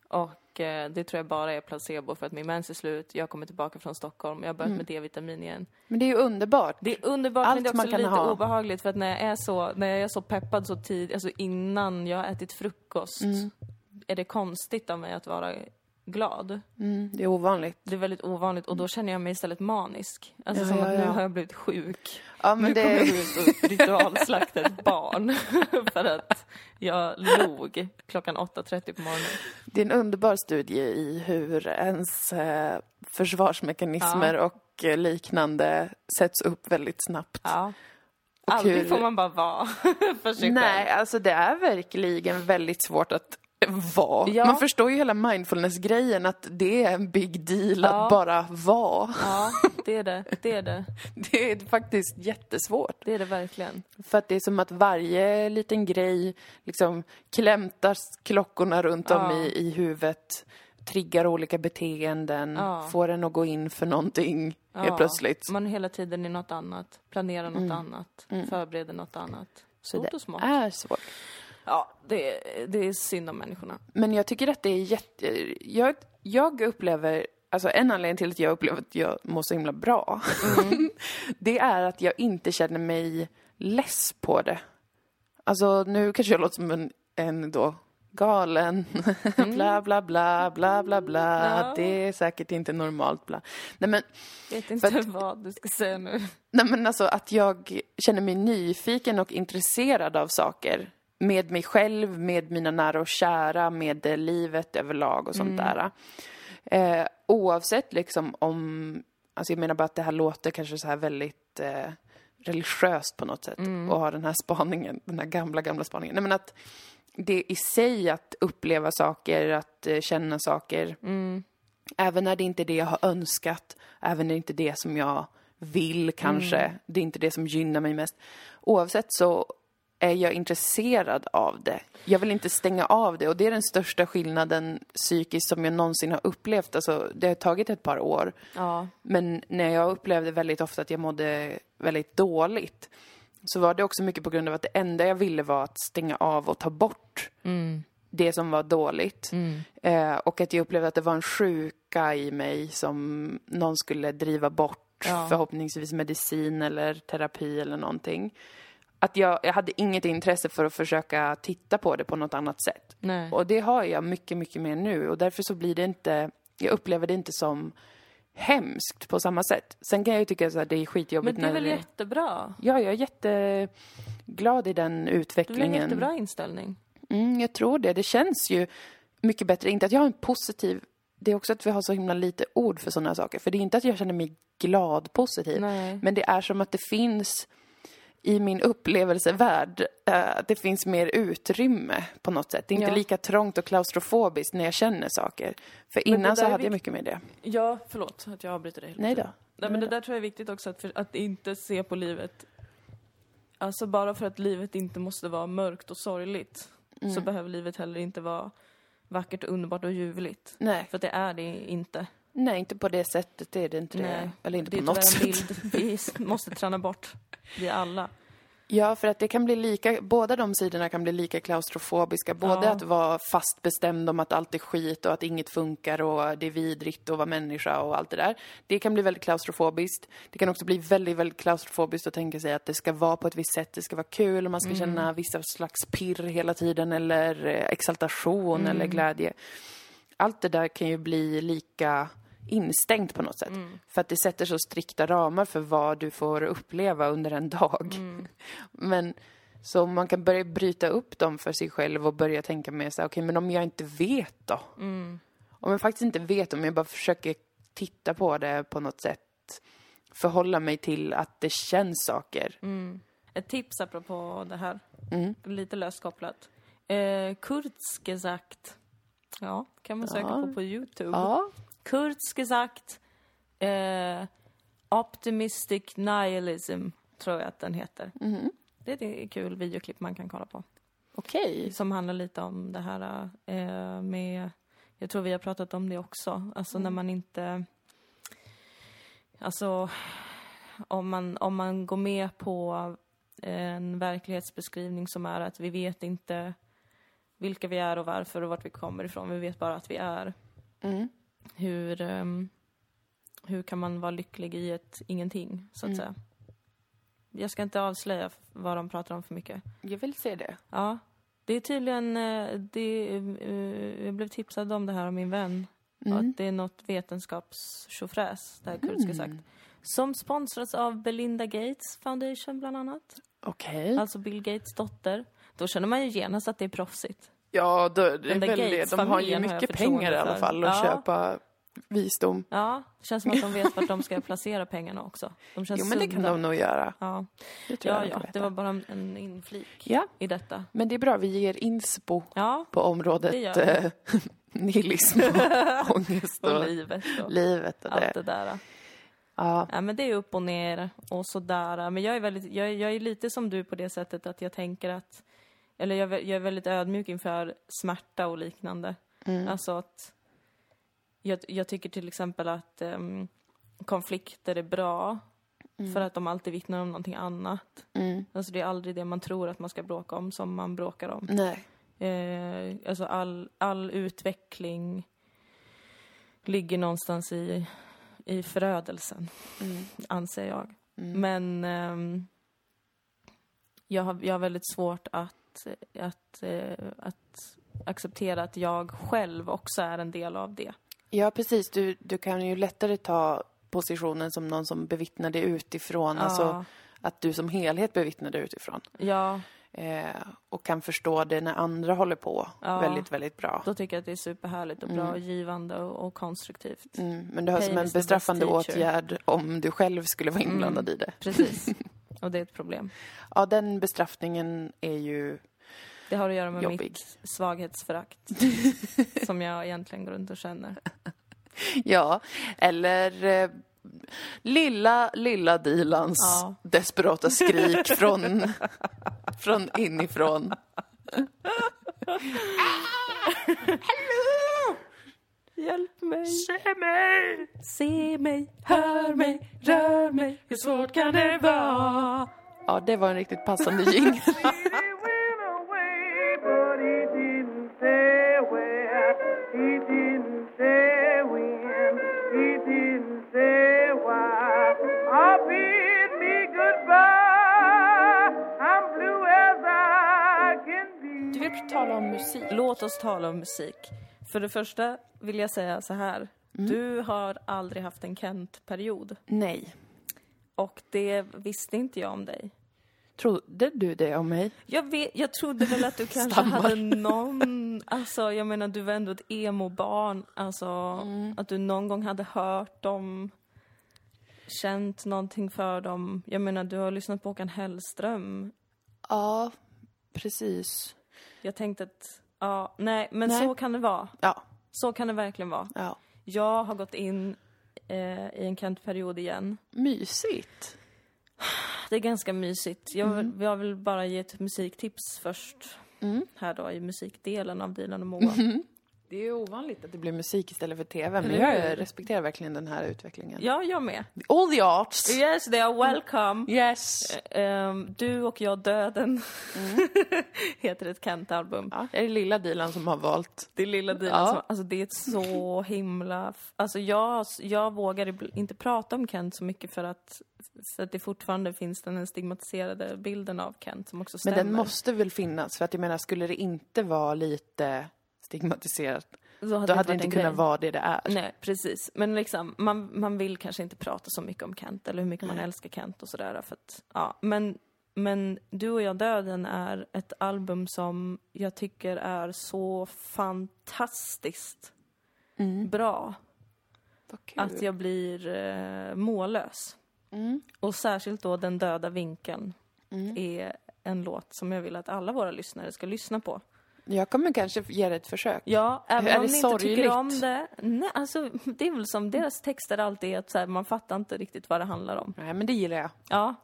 Och eh, det tror jag bara är placebo för att min mens är slut, jag kommer tillbaka från Stockholm, jag har Mm. börjat med D-vitamin igen. Men det är ju underbart. Det är underbart Allt men det är också lite ha. obehagligt för att när jag är så, när jag är så peppad så tidigt, alltså innan jag har ätit frukost, är det konstigt av mig att vara glad. Mm, det är ovanligt. Det är väldigt ovanligt och då känner jag mig istället manisk. Alltså Ja, som ja, att nu ja. har jag blivit sjuk. Ja, men nu kommer jag det... gå ut och ritualslakta ett barn *laughs* för att jag log klockan 8.30 på morgonen. det är en underbar studie i hur ens eh, försvarsmekanismer och eh, liknande sätts upp väldigt snabbt. Ja. Aldrig hur- får man bara vara *laughs* för sig Nej, själv. alltså det är verkligen väldigt svårt att vara. Ja. Man förstår ju hela mindfulness-grejen att det är en big deal Ja. att bara vara. Ja, det är det. Det är det. *laughs* Det är faktiskt jättesvårt. Det är det verkligen. För att det är som att varje liten grej liksom klämtar klockorna runt om Ja. i, i huvudet, triggar olika beteenden, får en att gå in för någonting helt plötsligt. Man är hela tiden i något annat, planerar något annat, förbereder något annat. Så Stort det och smått. är svårt. Ja, det, är- det är synd om människorna. Men jag tycker att det är jätte... Jag, jag upplever... Alltså en anledning till att jag upplever att jag mår så himla bra, *laughs* det är att jag inte känner mig less på det. Alltså nu kanske jag låter som en, en då galen, *laughs* bla bla bla, bla bla bla, Ja. det är säkert inte normalt, bla. Nej men, Vet inte vad du ska säga nu. nej men alltså att jag känner mig nyfiken och intresserad av saker. Med mig själv, med mina nära och kära, med eh, livet överlag och sånt där. Eh, oavsett liksom om, alltså jag menar bara att det här låter kanske så här väldigt eh, religiöst på något sätt Mm. och ha den här spaningen, den här gamla, gamla spaningen. Nej men att det i sig att uppleva saker, att eh, känna saker, Mm. även när det inte är det jag har önskat, även när det inte är det som jag vill kanske, Mm. det är inte det som gynnar mig mest. Oavsett så är jag intresserad av det. Jag vill inte stänga av det och det är den största skillnaden psykiskt som jag någonsin har upplevt. Alltså, det har tagit ett par år. Ja. Men när jag upplevde väldigt ofta att jag mådde väldigt dåligt så var det också mycket på grund av att det enda jag ville var att stänga av och ta bort Mm. det som var dåligt. Mm. Eh, och att jag upplevde att det var en sjuka i mig som någon skulle driva bort, Ja. förhoppningsvis medicin eller terapi eller någonting. Att jag, jag hade inget intresse för att försöka titta på det på något annat sätt. Nej. Och det har jag mycket, mycket mer nu och därför så blir det inte, jag upplever det inte som hemskt på samma sätt. Sen kan jag ju tycka att det är Men skitjobbigt det är när väl det... jättebra? Ja, jag är jätteglad i den Det är utvecklingen. en jättebra inställning? Mm, jag tror det. Det känns ju mycket bättre. Inte att jag har en positiv... Det är också att vi har så himla lite ord för sådana saker. För det är inte att jag känner mig glad positiv. Nej. Men det är som att det finns i min upplevelsevärld, eh, att det finns mer utrymme på något sätt. Det är inte Ja. lika trångt och klaustrofobiskt när jag känner saker. För innan så hade jag vikt- mycket med det. Ja, förlåt att jag avbryter dig. Nej då. tiden. Nej, men det där tror jag är viktigt också, att, för, att inte se på livet... Alltså bara för att livet inte måste vara mörkt och sorgligt Mm. så behöver livet heller inte vara vackert, och underbart och ljuvligt. Nej. För det är det inte. Nej, inte på det sättet. Det är det inte det. Nej. Eller inte Det på något sätt. bild vi måste träna bort, vi alla. Ja, för att det kan bli lika, båda de sidorna kan bli lika klaustrofobiska. Både Ja. att vara fast bestämd om att allt är skit och att inget funkar och det är vidrigt att vara människa och allt det där. Det kan bli väldigt klaustrofobiskt. Det kan också bli väldigt, väldigt klaustrofobiskt att tänka sig att det ska vara på ett visst sätt, det ska vara kul och man ska känna vissa slags pirr hela tiden eller eh, exaltation eller glädje. Allt det där kan ju bli lika instängt på något sätt. För att det sätter så strikta ramar för vad du får uppleva under en dag. *laughs* Men så man kan börja bryta upp dem för sig själv och börja tänka mer så här, okej men om jag inte vet då? Om jag faktiskt inte vet, om jag bara försöker titta på det på något sätt, förhålla mig till att det känns saker. Ett tips apropå det här, Mm. lite löst kopplat. Eh, Kurzgesagt. Ja, kan man söka Ja. på på Youtube. Ja. Kurzgesagt. Eh, Optimistic Nihilism, tror jag att den heter. Mhm. Det är ett kul videoklipp man kan kolla på. Okej. Som handlar lite om det här eh, med... Jag tror vi har pratat om det också. Alltså när man inte... Alltså, om man, om man går med på en verklighetsbeskrivning som är att vi vet inte vilka vi är och varför och vart vi kommer ifrån. Vi vet bara att vi är. Mm. Hur, ehm, hur kan man vara lycklig i ett ingenting, så att säga. Jag ska inte avslöja vad de pratar om för mycket. Jag vill se det. Ja, det är tydligen... eh, Det, eh, jag blev tipsad om det här av min vän. Att det är något vetenskapstjofräs, det här kurdiska sagt. Som sponsras av Belinda Gates Foundation, bland annat. Okej. Alltså Bill Gates dotter. Då känner man ju genast att det är proffsigt. Ja, då, det är väl det. De har ju har mycket förtroende pengar i alla fall att Ja. köpa visdom. Ja, känns som att de vet vart de ska placera pengarna också. De känns Jo, men det kan sunda. de nog göra. Ja, Det ja, kan ja det var bara en- inflik Ja, i detta. men det är bra. Vi ger inspo Ja, på området Det eh, *laughs* nihilism och *laughs* ångest och, och livet och livet och allt det. det där. Ja. Ja, men det är upp och ner och sådär. Men jag är, väldigt, jag, jag är lite som du på det sättet att jag tänker att... Eller jag, jag är väldigt ödmjuk inför smärta och liknande. Mm. Alltså att... Jag, jag tycker till exempel att ehm, konflikter är bra för att de alltid vittnar om någonting annat. Mm. Alltså det är aldrig det man tror att man ska bråka om som man bråkar om. Nej. Eh, alltså all, all utveckling ligger någonstans i, i förödelsen, Mm. anser jag. Mm. Men ehm, jag, har, jag har väldigt svårt att, att, eh, att acceptera att jag själv också är en del av det. Ja, precis. Du, du kan ju lättare ta positionen som någon som bevittnar det utifrån. Alltså Ja, att du som helhet bevittnar det utifrån. ja, Eh, och kan förstå det när andra håller på Ja. väldigt, väldigt bra. Då tycker jag att det är superhärligt och bra och givande och, och konstruktivt. Mm, men du har Pain som en bestraffande åtgärd om du själv skulle vara inblandad i det. Precis. *laughs* Och det är ett problem. Ja, den bestraffningen är ju... Det har att göra med Jobbig. mitt svaghetsförakt. *laughs* som jag egentligen går runt och känner. Ja, eller eh, lilla, lilla Dilans Ja. desperata skrik *laughs* från, från inifrån. Hjälp mig, Se mig! se mig, hör mig, rör mig. Hur svårt kan det vara? Ja, det var en riktigt passande jingel. *laughs* om musik? Låt oss tala om musik. För det första vill jag säga så här. Du har aldrig haft en Kent-period. Nej. Och det visste inte jag om dig. Trodde du det om mig? Jag, vet, jag trodde väl att du *laughs* kanske Stammar. hade någon... Alltså, jag menar, du var ändå ett emo-barn. Alltså, Mm. att du någon gång hade hört dem, känt någonting för dem. Jag menar, du har lyssnat på Håkan Hellström. Ja, precis. Jag tänkte att, ja, nej, men Nej. så kan det vara. Ja, Så kan det verkligen vara. ja. Jag har gått in eh, i en Kent-period igen. Mysigt. Det är ganska mysigt. Jag, vill, jag vill bara ge ett musiktips först. Mm. Här då i musikdelen av Dilan och Moa. Det är ovanligt att det blir musik istället för tv, men jag respekterar verkligen den här utvecklingen. Ja, jag med. All the arts! Yes, they are welcome. Yes! Ehm, du och jag döden *laughs* heter ett Kent-album. Ja, det är det lilla Dilan som har valt. Det är lilla Dilan Ja. som, alltså det är så himla, alltså jag, jag vågar inte prata om Kent så mycket för att, för att det fortfarande finns den stigmatiserade bilden av Kent som också Men stämmer. den måste väl finnas, för att jag menar, skulle det inte vara lite stigmatiserat, Då då varit hade det inte grej. kunnat vara det det är. Nej, precis. Men liksom, man, man vill kanske inte prata så mycket om Kent eller hur mycket man Nej. älskar Kent och sådär. För att, ja. men, men Du och jag döden är ett album som jag tycker är så fantastiskt bra Vad kul. att jag blir eh, mållös. Mm. Och särskilt då Den döda vinkeln är en låt som jag vill att alla våra lyssnare ska lyssna på. Jag kommer kanske ge det ett försök. Ja, även Är om ni inte tycker om det. Nej, alltså det är väl som deras texter alltid är att så här, man fattar inte riktigt vad det handlar om. Nej, men det gillar jag. Ja,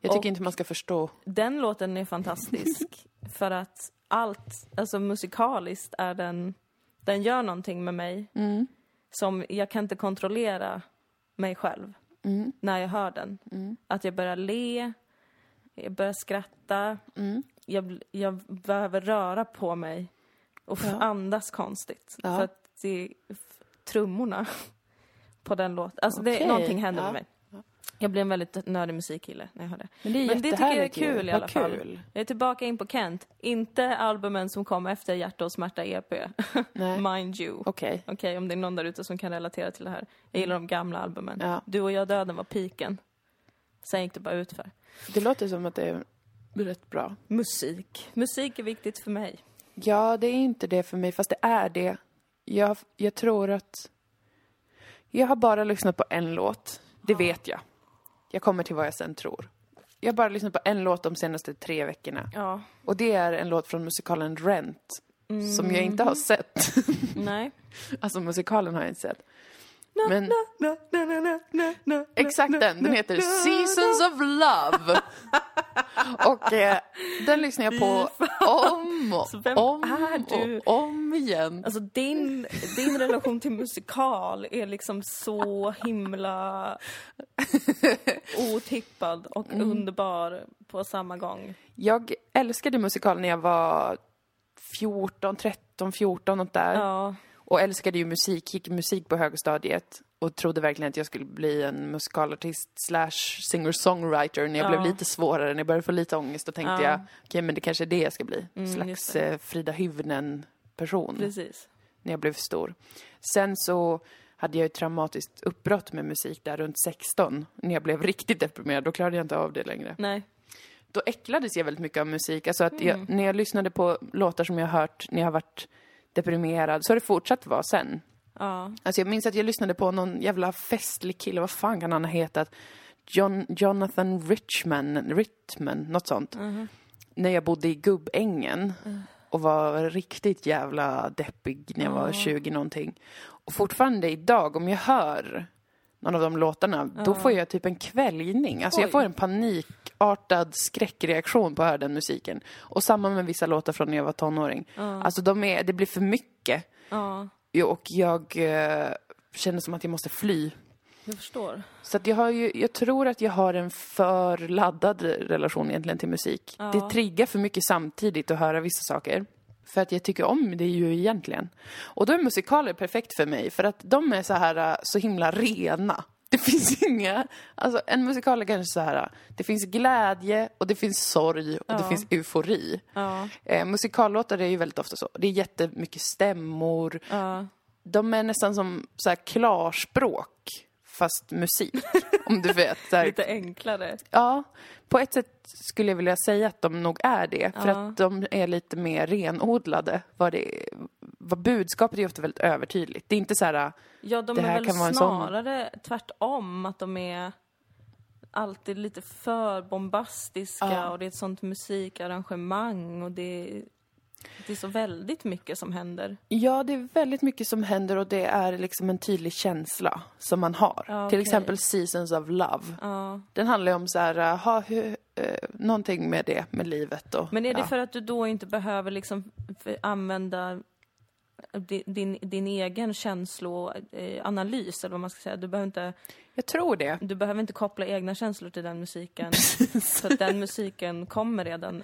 Jag tycker Och- inte man ska förstå. den låten är fantastisk *laughs* för att allt, alltså musikaliskt är den, den gör någonting med mig Mm. som jag kan inte kontrollera mig själv Mm. när jag hör den. Att jag börjar le, jag börjar skratta, Mm. Jag, jag behöver röra på mig och Ja. andas konstigt. Ja. För att det f- trummorna *laughs* på den låten, alltså det, någonting händer ja. med mig. Jag blir en väldigt nördig musikkille när jag hör det. Men det är Men det tycker jag är jättehärligt ju. kul i Vad alla fall. kul. Jag är tillbaka in på Kent. Inte albumen som kom efter Hjärta och smärta EP. *laughs* Mind you. Okej, Okej. om det är någon där ute som kan relatera till det här. Jag gillar de gamla albumen. Ja. Du och jag döden var piken. Sen gick det bara ut för. Det låter som att det är rätt bra. Musik. Musik är viktigt för mig. Ja, det är inte det för mig, fast det är det. Jag, jag tror att... Jag har bara lyssnat på en låt. Det vet jag. Jag kommer till vad jag sen tror. Jag har bara lyssnat på en låt de senaste tre veckorna. Ja. Och det är en låt från musikalen Rent. Som jag inte har sett. *laughs* Nej. *laughs* alltså musikalen har jag inte sett. Men exakt den. Den heter Seasons of Love. *laughs* Och eh, den lyssnar jag på om och om är du? och om igen. Alltså din, din relation till musikal är liksom så himla *laughs* otippad och Mm. underbar på samma gång. Jag älskade musikal när jag var 14, 13, 14 och där. Ja. Och älskade ju musik, gick musik på högstadiet och trodde verkligen att jag skulle bli en musikalartist slash singer-songwriter när jag Ja. blev lite svårare, när jag började få lite ångest. Då tänkte Ja. jag, okej men det kanske är det jag ska bli. Mm, slags eh, Frida Hyvnen-person Precis. när jag blev stor. Sen så hade jag ett traumatiskt uppbrott med musik där runt 16, när jag blev riktigt deprimerad. Då klarade jag inte av det längre. Nej. då äcklades jag väldigt mycket av musik. Alltså att Mm. jag, när jag lyssnade på låtar som jag hört när jag har varit deprimerad, så har det fortsatt vara sen. Ja. Alltså jag minns att jag lyssnade på någon jävla festlig kille, vad fan kan han ha hetat? John, Jonathan Richman, Rittman, något sånt. När jag bodde i Gubbängen och var riktigt jävla deppig när jag var 20 någonting. Och fortfarande idag, om jag hör någon av de låtarna, då får jag typ en kväljning. Alltså jag Oj. får en panikartad skräckreaktion på att höra den musiken. Och samma med vissa låtar från när jag var tonåring. Alltså de är, det blir för mycket. ja, och jag eh, känner som att jag måste fly. jag förstår. Så att jag, har ju, jag tror att jag har en för laddad relation egentligen till musik. Ja. Det triggar för mycket samtidigt att höra vissa saker. För att jag tycker om det ju egentligen. Och då är musikaler perfekt för mig, för att de är så här eh, så himla rena. Det *laughs* finns inga, alltså en musikal är kanske så här, det finns glädje och det finns sorg och det Ja. finns eufori. Ja, Eh, musikallåtar är ju väldigt ofta så. Det är jättemycket stämmor, ja. de är nästan som så här klarspråk fast musik. *laughs* om du vet. Så här, Lite enklare. ja, på ett sätt skulle jag vilja säga att de nog är det. För Ja. att de är lite mer renodlade. Vad, det, vad budskapet är ofta väldigt övertydligt. Det är inte så här, Ja, de Det är här väl kan vara en sån- snarare tvärtom, att de är alltid lite för bombastiska Ja. och det är ett sånt musikarrangemang och det, det är så väldigt mycket som händer. ja det är väldigt mycket som händer och det är liksom en tydlig känsla som man har. Ja, Till exempel Seasons of Love. Ja. Den handlar ju om så här, ha, hur, eh, någonting med det, med livet och... Men är det ja. för att du då inte behöver liksom använda di- din, din egen känsloanalys, eller vad man ska säga. Du behöver, inte, Jag tror det. du behöver inte koppla egna känslor till den musiken. *laughs* för att den musiken kommer redan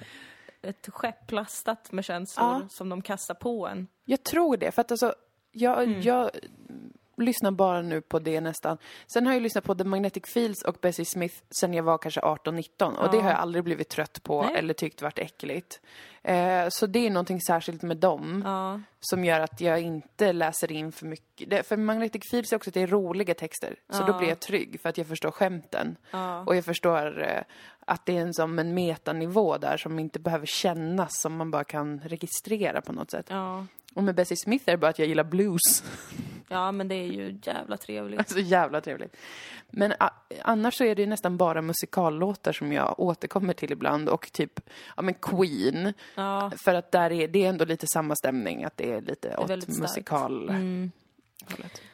ett skepp lastat med känslor Ja. som de kastar på en. Jag tror det, för att alltså, jag, Mm. jag lyssnar bara nu på det nästan. Sen har jag lyssnat på The Magnetic Fields och Bessie Smith sen jag var kanske 18-19 och det Ja. har jag aldrig blivit trött på Nej. eller tyckt varit äckligt. Eh, så det är någonting särskilt med dem Ja, som gör att jag inte läser in för mycket. Det, för Magnetic Fields är också att det är roliga texter, så Ja. då blir jag trygg för att jag förstår skämten. Och jag förstår eh, att det är en, som en metanivå där som inte behöver kännas, som man bara kan registrera på något sätt. ja. Och med Bessie Smith är det bara att jag gillar blues. ja, men det är ju jävla trevligt. Så jävla trevligt. Men a- annars så är det ju nästan bara musikallåtar som jag återkommer till ibland och typ, ja men Queen. Ja, För att där är det är ändå lite samma stämning, att det är lite åt väldigt starkt. musikal... mm.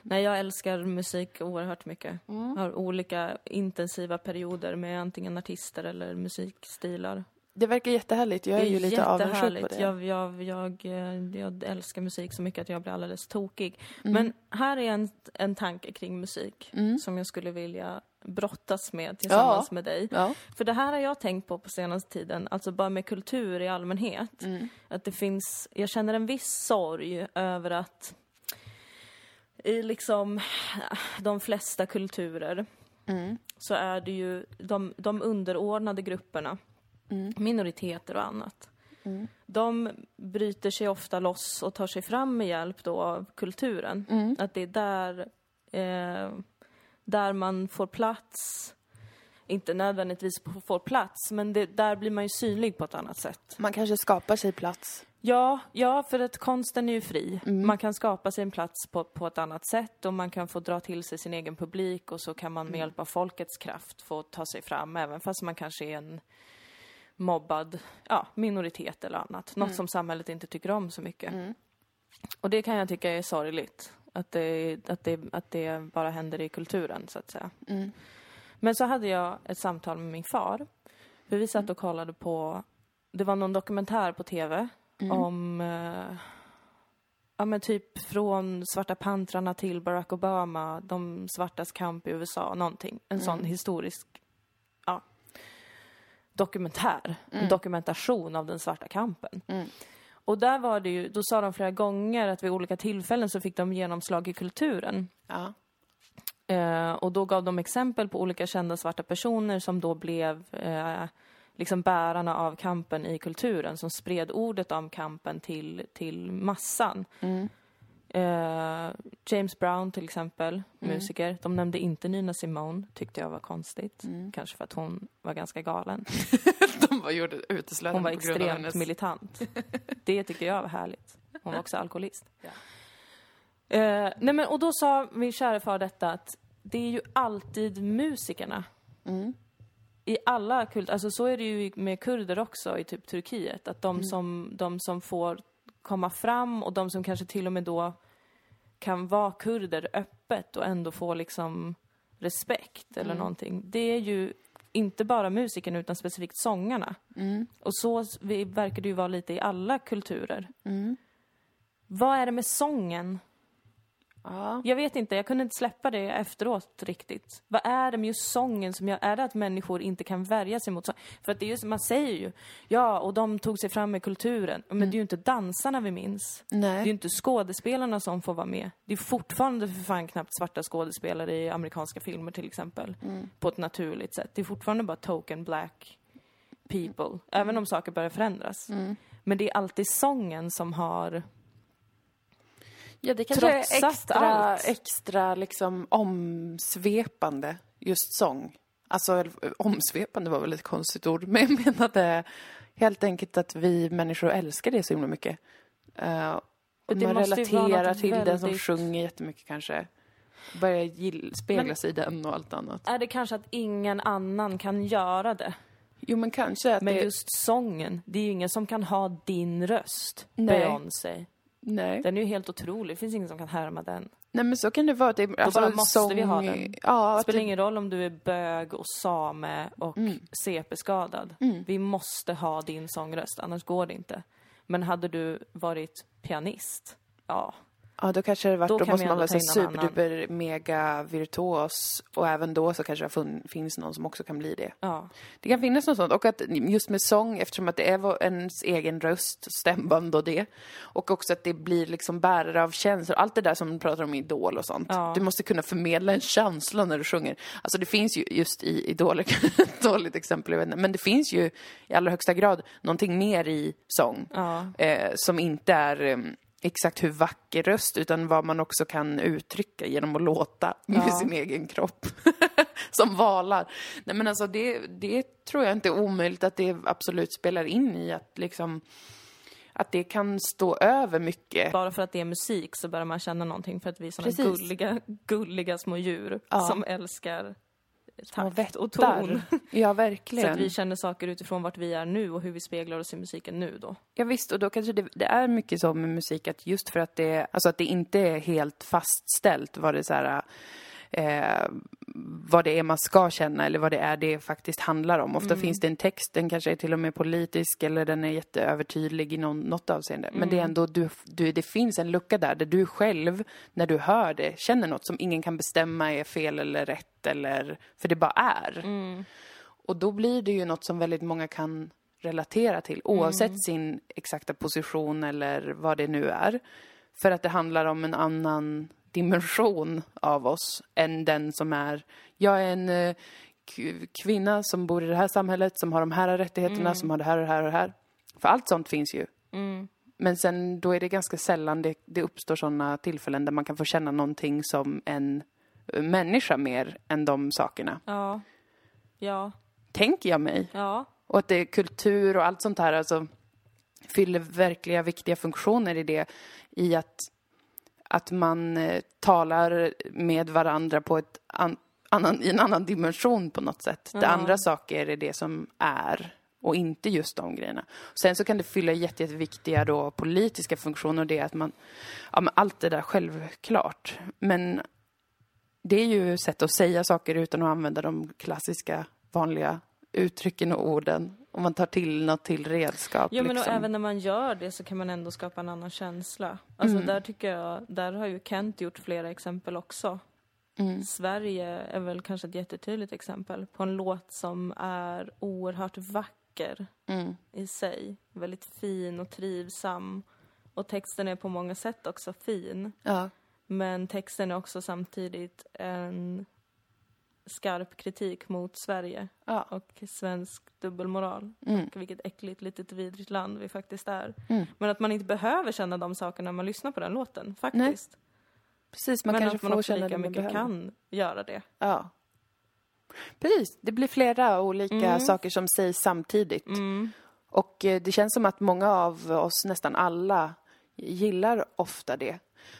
Nej, jag älskar musik oerhört mycket. Mm. Har olika intensiva perioder med antingen artister eller musikstilar. Det verkar jättehärligt, jag är, ju lite avundsjuk på det. Jag, jag, jag, eh, jag älskar musik så mycket att jag blir alldeles tokig. Mm. Men här är en, en tanke kring musik som jag skulle vilja brottas med tillsammans Ja. med dig. Ja. För det här har jag tänkt på på senaste tiden, alltså bara med kultur i allmänhet. Mm. Att det finns, jag känner en viss sorg över att i liksom de flesta kulturer Mm. så är det ju de, de underordnade grupperna, Mm. minoriteter och annat. De bryter sig ofta loss och tar sig fram med hjälp då av kulturen. Mm. Att det är där, eh, där man får plats. Inte nödvändigtvis får plats, men det, där blir man ju synlig på ett annat sätt. Man kanske skapar sig plats. Ja, ja, för att konsten är ju fri. Man kan skapa sig en plats på, på ett annat sätt och man kan få dra till sig sin egen publik och så kan man med hjälp av folkets kraft få ta sig fram även fast man kanske är en mobbad ja, minoritet eller annat. Något som samhället inte tycker om så mycket. Och det kan jag tycka är sorgligt. Att det, att, det, att det bara händer i kulturen, så att säga. Men så hade jag ett samtal med min far. För vi satt och kollade på, det var någon dokumentär på tv om, eh, ja men typ från Svarta pantrarna till Barack Obama, de svartas kamp i USA, någonting. En sån historisk, ja, dokumentär. En dokumentation av den svarta kampen. Och där var det ju, då sa de flera gånger att vid olika tillfällen så fick de genomslag i kulturen. Ja. Eh, och då gav de exempel på olika kända svarta personer som då blev eh, liksom bärarna av kampen i kulturen, som spred ordet om kampen till, till massan. Eh, James Brown till exempel, Mm. musiker. De nämnde inte Nina Simone, tyckte jag var konstigt. Mm. Kanske för att hon var ganska galen. *laughs* De var gjorde uteslutande Hon var extremt hennes... militant. *laughs* Det tycker jag var härligt. Hon var också alkoholist. Eh, nej men, och då sa min kära far detta att det är ju alltid musikerna. Mm. I alla kult, alltså så är det ju med kurder också i typ Turkiet. Att de, som, de som får komma fram och de som kanske till och med då kan vara kurder öppet och ändå få liksom respekt eller någonting. Det är ju inte bara musikerna utan specifikt sångarna. Och så verkar det ju vara lite i alla kulturer. Vad är det med sången? Ja. Jag vet inte, jag kunde inte släppa det efteråt riktigt. Vad är det med just sången som gör, är det att människor inte kan värja sig mot sång? För att det är ju, som man säger ju, ja och de tog sig fram med kulturen. Men det är ju inte dansarna vi minns. Det är Nej. ju inte skådespelarna som får vara med. Det är fortfarande för fan knappt svarta skådespelare i amerikanska filmer till exempel. På ett naturligt sätt. Det är fortfarande bara token black people. Även om saker börjar förändras. Men det är alltid sången som har... Ja, det kanske är Trotsat extra, allt. extra liksom omsvepande, just sång. Alltså, omsvepande var väl ett konstigt ord, *laughs* men jag menade helt enkelt att vi människor älskar det så himla mycket. Uh, och man relaterar till den som väldigt- sjunger jättemycket kanske. Börjar gill, spegla sig i den och allt annat. Är det kanske att ingen annan kan göra det? Jo, men kanske att Men det... just sången, det är ju ingen som kan ha din röst, Nej. Beyoncé. Nej. Den är ju helt otrolig, det finns ingen som kan härma den. Nej, men så kan det vara. Det, alltså, bara måste vi ha den. Ja, Det spelar det, ingen roll om du är bög och same och CP-skadad. Vi måste ha din sångröst, annars går det inte. Men hade du varit pianist, ja. Ja, då kanske det varit, Då då, måste man vara superduper mega virtuos och även då så kanske det fun- finns någon som också kan bli det. ja. Det kan finnas något sånt och att just med sång eftersom att det är ens egen röst, stämband och det och också att det blir liksom bärare av känslor, allt det där som man pratar om i Idol och sånt. Ja. Du måste kunna förmedla en känsla när du sjunger. Alltså det finns ju just i Idol, *laughs* ett dåligt exempel, jag vet inte, men det finns ju i allra högsta grad någonting mer i sång Ja. eh, som inte är eh, exakt hur vacker röst utan vad man också kan uttrycka genom att låta med Ja. sin egen kropp. *laughs* som valar. Nej men alltså det, det tror jag inte är omöjligt att det absolut spelar in i att liksom att det kan stå över mycket. Bara för att det är musik så börjar man känna någonting för att vi är Precis. gulliga, gulliga små djur Ja. som älskar takt och vättar. ton. Ja, *laughs* Så verkligen. att vi känner saker utifrån vart vi är nu och hur vi speglar oss i musiken nu då. Ja, visst, och då kanske det, det är mycket så med musik att just för att det, alltså att det inte är helt fastställt vad det så här, eh, vad det är man ska känna eller vad det är det faktiskt handlar om. Ofta finns det en text, den kanske är till och med politisk eller den är jätteövertydlig i någon, något avseende. Men det är ändå, du, du, det finns en lucka där, där du själv, när du hör det, känner något som ingen kan bestämma är fel eller rätt eller, för det bara är. Och då blir det ju något som väldigt många kan relatera till oavsett sin exakta position eller vad det nu är. För att det handlar om en annan dimension av oss än den som är, jag är en eh, kvinna som bor i det här samhället, som har de här rättigheterna, som har det här och det här och det här. För allt sånt finns ju. Men sen då är det ganska sällan det, det uppstår sådana tillfällen där man kan få känna någonting som en eh, människa mer än de sakerna. Ja. Ja. Tänker jag mig. Ja. Och att det är kultur och allt sånt här alltså fyller verkliga viktiga funktioner i det. I att, att man eh, talar med varandra på ett an, annan, i en annan dimension på något sätt. Det andra saker är det som är och inte just de grejerna. Sen så kan det fylla jätte, jätteviktiga då politiska funktioner och det är att man, ja men allt det där självklart. Men det är ju sätt att säga saker utan att använda de klassiska vanliga uttrycken och orden. Om man tar till något till redskap. Jo men och liksom. även när man gör det så kan man ändå skapa en annan känsla. Alltså Mm. där tycker jag, där har ju Kent gjort flera exempel också. Mm. Sverige är väl kanske ett jättetydligt exempel på en låt som är oerhört vacker Mm. i sig. Väldigt fin och trivsam. Och texten är på många sätt också fin. Ja. Men texten är också samtidigt en skarp kritik mot Sverige Ja. och svensk dubbelmoral. Mm. Och vilket äckligt, litet vidrigt land vi faktiskt är. Men att man inte behöver känna de sakerna när man lyssnar på den låten, faktiskt. Precis, man Men kanske att man får också känna lika mycket behöver. kan göra det. Ja. Precis, det blir flera olika Mm. saker som sägs samtidigt. Och eh, det känns som att många av oss, nästan alla, gillar ofta det.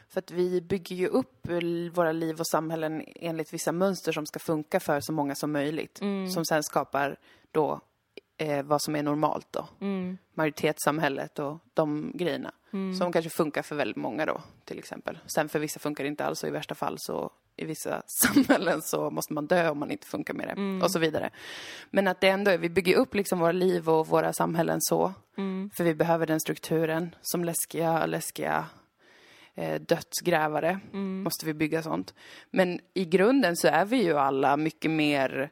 För att vi bygger ju upp våra liv och samhällen enligt vissa mönster som ska funka för så många som möjligt. Som sen skapar då eh, vad som är normalt då. Majoritetssamhället och de grejerna. Som kanske funkar för väldigt många då, till exempel. Sen för vissa funkar det inte alls och i värsta fall så i vissa *laughs* samhällen så måste man dö om man inte funkar med det och så vidare. Men att det ändå är, vi bygger upp liksom våra liv och våra samhällen så. För vi behöver den strukturen som läskiga, läskiga eh, dödsgrävare måste vi bygga sånt. Men i grunden så är vi ju alla mycket mer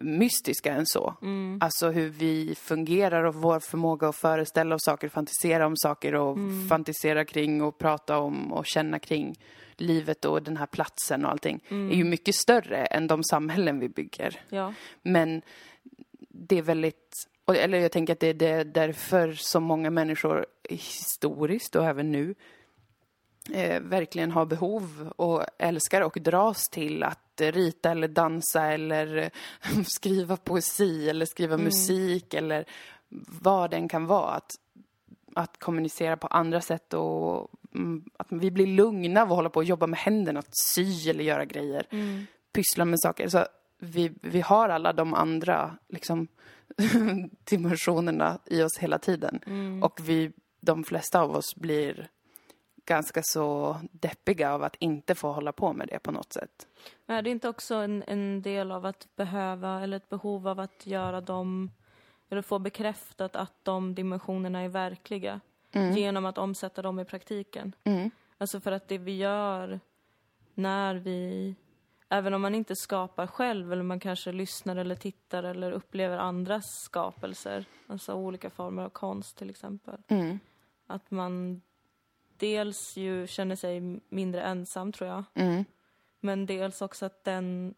mystiska än så. Alltså hur vi fungerar och vår förmåga att föreställa oss saker, fantisera om saker och fantisera kring och prata om och känna kring livet och den här platsen och allting är ju mycket större än de samhällen vi bygger. Ja. Men det är väldigt, eller jag tänker att det är därför som många människor historiskt och även nu eh, verkligen har behov och älskar och dras till att rita eller dansa eller *laughs* skriva poesi eller skriva musik eller vad den kan vara. Att, att kommunicera på andra sätt och mm, att vi blir lugna av att hålla på och jobba med händerna, att sy eller göra grejer, pyssla med saker. Så vi, vi har alla de andra liksom, *laughs* dimensionerna i oss hela tiden. Och vi, de flesta av oss blir ganska så deppiga av att inte få hålla på med det på något sätt. Men är det inte också en, en del av att behöva, eller ett behov av att göra dem, eller få bekräftat att de dimensionerna är verkliga genom att omsätta dem i praktiken? Alltså för att det vi gör när vi, även om man inte skapar själv, eller man kanske lyssnar eller tittar eller upplever andras skapelser, alltså olika former av konst till exempel, att man dels ju känner sig mindre ensam tror jag, men dels också att den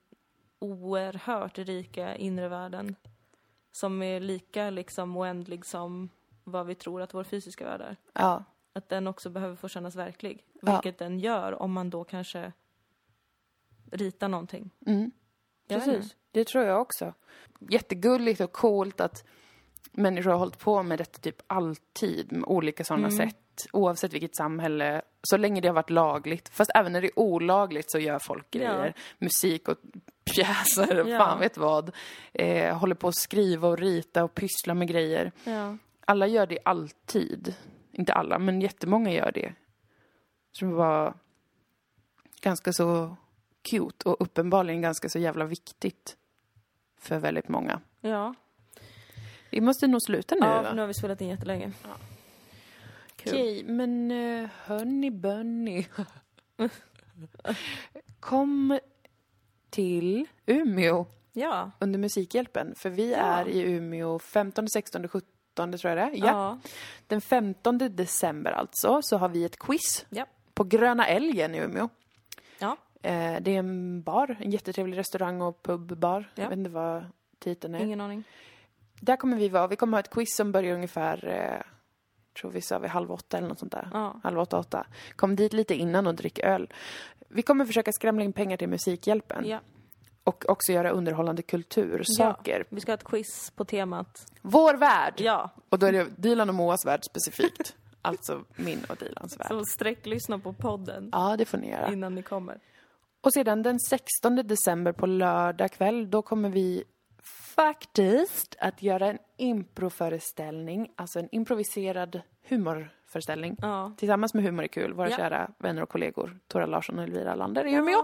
oerhört rika inre världen som är lika liksom oändlig som vad vi tror att vår fysiska värld är. Ja, Att den också behöver få kännas verklig. Ja. Vilket den gör om man då kanske ritar någonting. Inte. precis. Det tror jag också. Jättegulligt och coolt att människor har hållit på med detta typ alltid med olika sådana sätt. Oavsett vilket samhälle, så länge det har varit lagligt. Fast även när det är olagligt så gör folk grejer. Musik och pjäser, och Ja. fan vet vad. Eh, håller på att skriva och rita och pyssla med grejer. Ja. Alla gör det alltid. Inte alla, men jättemånga gör det. Som var ganska så cute och uppenbarligen ganska så jävla viktigt för väldigt många. ja. Vi måste nog sluta nu ja, va? nu har vi spelat in jättelänge. Kul. Okej, men uh, hörni Bunny. Kom till Umeå Ja. under Musikhjälpen. För vi Ja. är i Umeå 15, 16, 17 tror jag det är. Ja. Ja. Den 15 december alltså så har vi ett quiz Ja. på Gröna Älgen i Umeå. Ja. Eh, det är en bar, en jättetrevlig restaurang och pubbar. Ja. Jag vet inte vad titeln är. Ingen aning. Där kommer vi vara. Vi kommer ha ett quiz som börjar ungefär, eh, tror vi sa vid halv åtta eller något sånt där. Ja. Halv åtta, åtta. Kom dit lite innan och drick öl. Vi kommer försöka skramla in pengar till Musikhjälpen. Ja. Och också göra underhållande kultursaker. Vi ska ha ett quiz på temat. Vår värld! Ja. Och då är det Dilan och Moas värld specifikt. *laughs* alltså min och Dilans värld. Så sträcklyssna på podden Ja, det får ni göra. innan ni kommer. Och sedan den 16 december på lördag kväll, då kommer vi faktiskt att göra en improföreställning, alltså en improviserad humorföreställning. Ja. Tillsammans med Humor är kul, våra Ja. kära vänner och kollegor Tora Larsson och Elvira Lander i Umeå.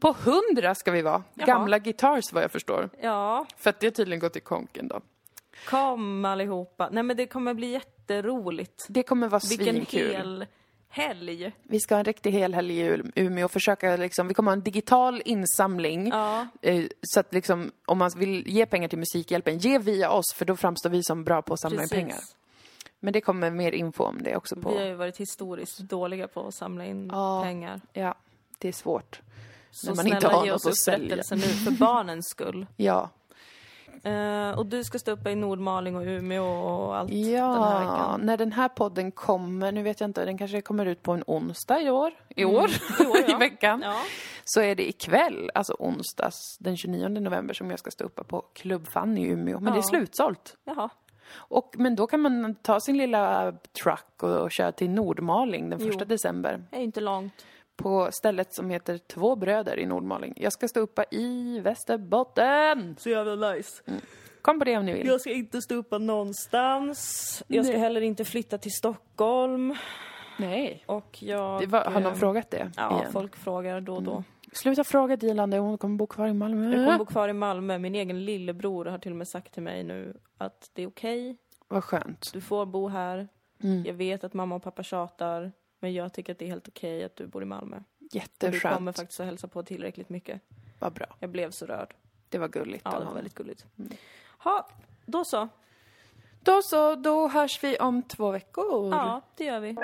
På hundra ska vi vara. Jaha. Gamla guitars vad jag förstår. Ja, För att det har tydligen gått i konken då. kom allihopa. Nej men det kommer bli jätteroligt. Det kommer vara Vilken svinkul. hel helg. Vi ska ha en riktig hel helg i Umeå och försöka liksom, vi kommer ha en digital insamling. Ja. Eh, Så att liksom, om man vill ge pengar till Musikhjälpen, ge via oss för då framstår vi som bra på att samla in pengar. Men det kommer mer info om det också Vi har på... ju varit historiskt dåliga på att samla in Ja. pengar. Ja, det är svårt. Så När man inte snälla har ge oss upprättelse nu för barnens skull. *laughs* Ja. Eh, och du ska stå uppe i Nordmaling och Umeå och allt den här Ja, veckan. när den här podden kommer, nu vet jag inte, den kanske kommer ut på en onsdag i år, i år, I år, ja. *laughs* i veckan. Ja. Så är det ikväll, alltså onsdags den 29 november som jag ska stå uppe på Club Fun i Umeå. Men det är Ja. slutsålt. Jaha. Och, men då kan man ta sin lilla truck och, och köra till Nordmaling den första Jo. december. Det är inte långt. På stället som heter Två bröder i Nordmaling. Jag ska stå uppe i Västerbotten! Så jävla nice. Kom på det om ni vill. Jag ska inte stå uppe någonstans. Jag ska Nej. heller inte flytta till Stockholm. Nej. Och jag... Var, har någon eh, frågat det? Ja, igen? Mm. folk frågar då och då. Sluta fråga Dilan det, hon kommer bo kvar i Malmö. Jag kommer bo kvar i Malmö. Min egen lillebror har till och med sagt till mig nu att det är okej. Vad skönt. Du får bo här. Mm. Jag vet att mamma och pappa tjatar. Men jag tycker att det är helt okej att du bor i Malmö. Och du Jätteskönt. kommer faktiskt att hälsa på tillräckligt mycket. Vad bra. Jag blev så rörd. Det var gulligt Ja, det var väldigt gulligt. Ha, då så. Då så, då hörs vi om två veckor. Ja, det gör vi.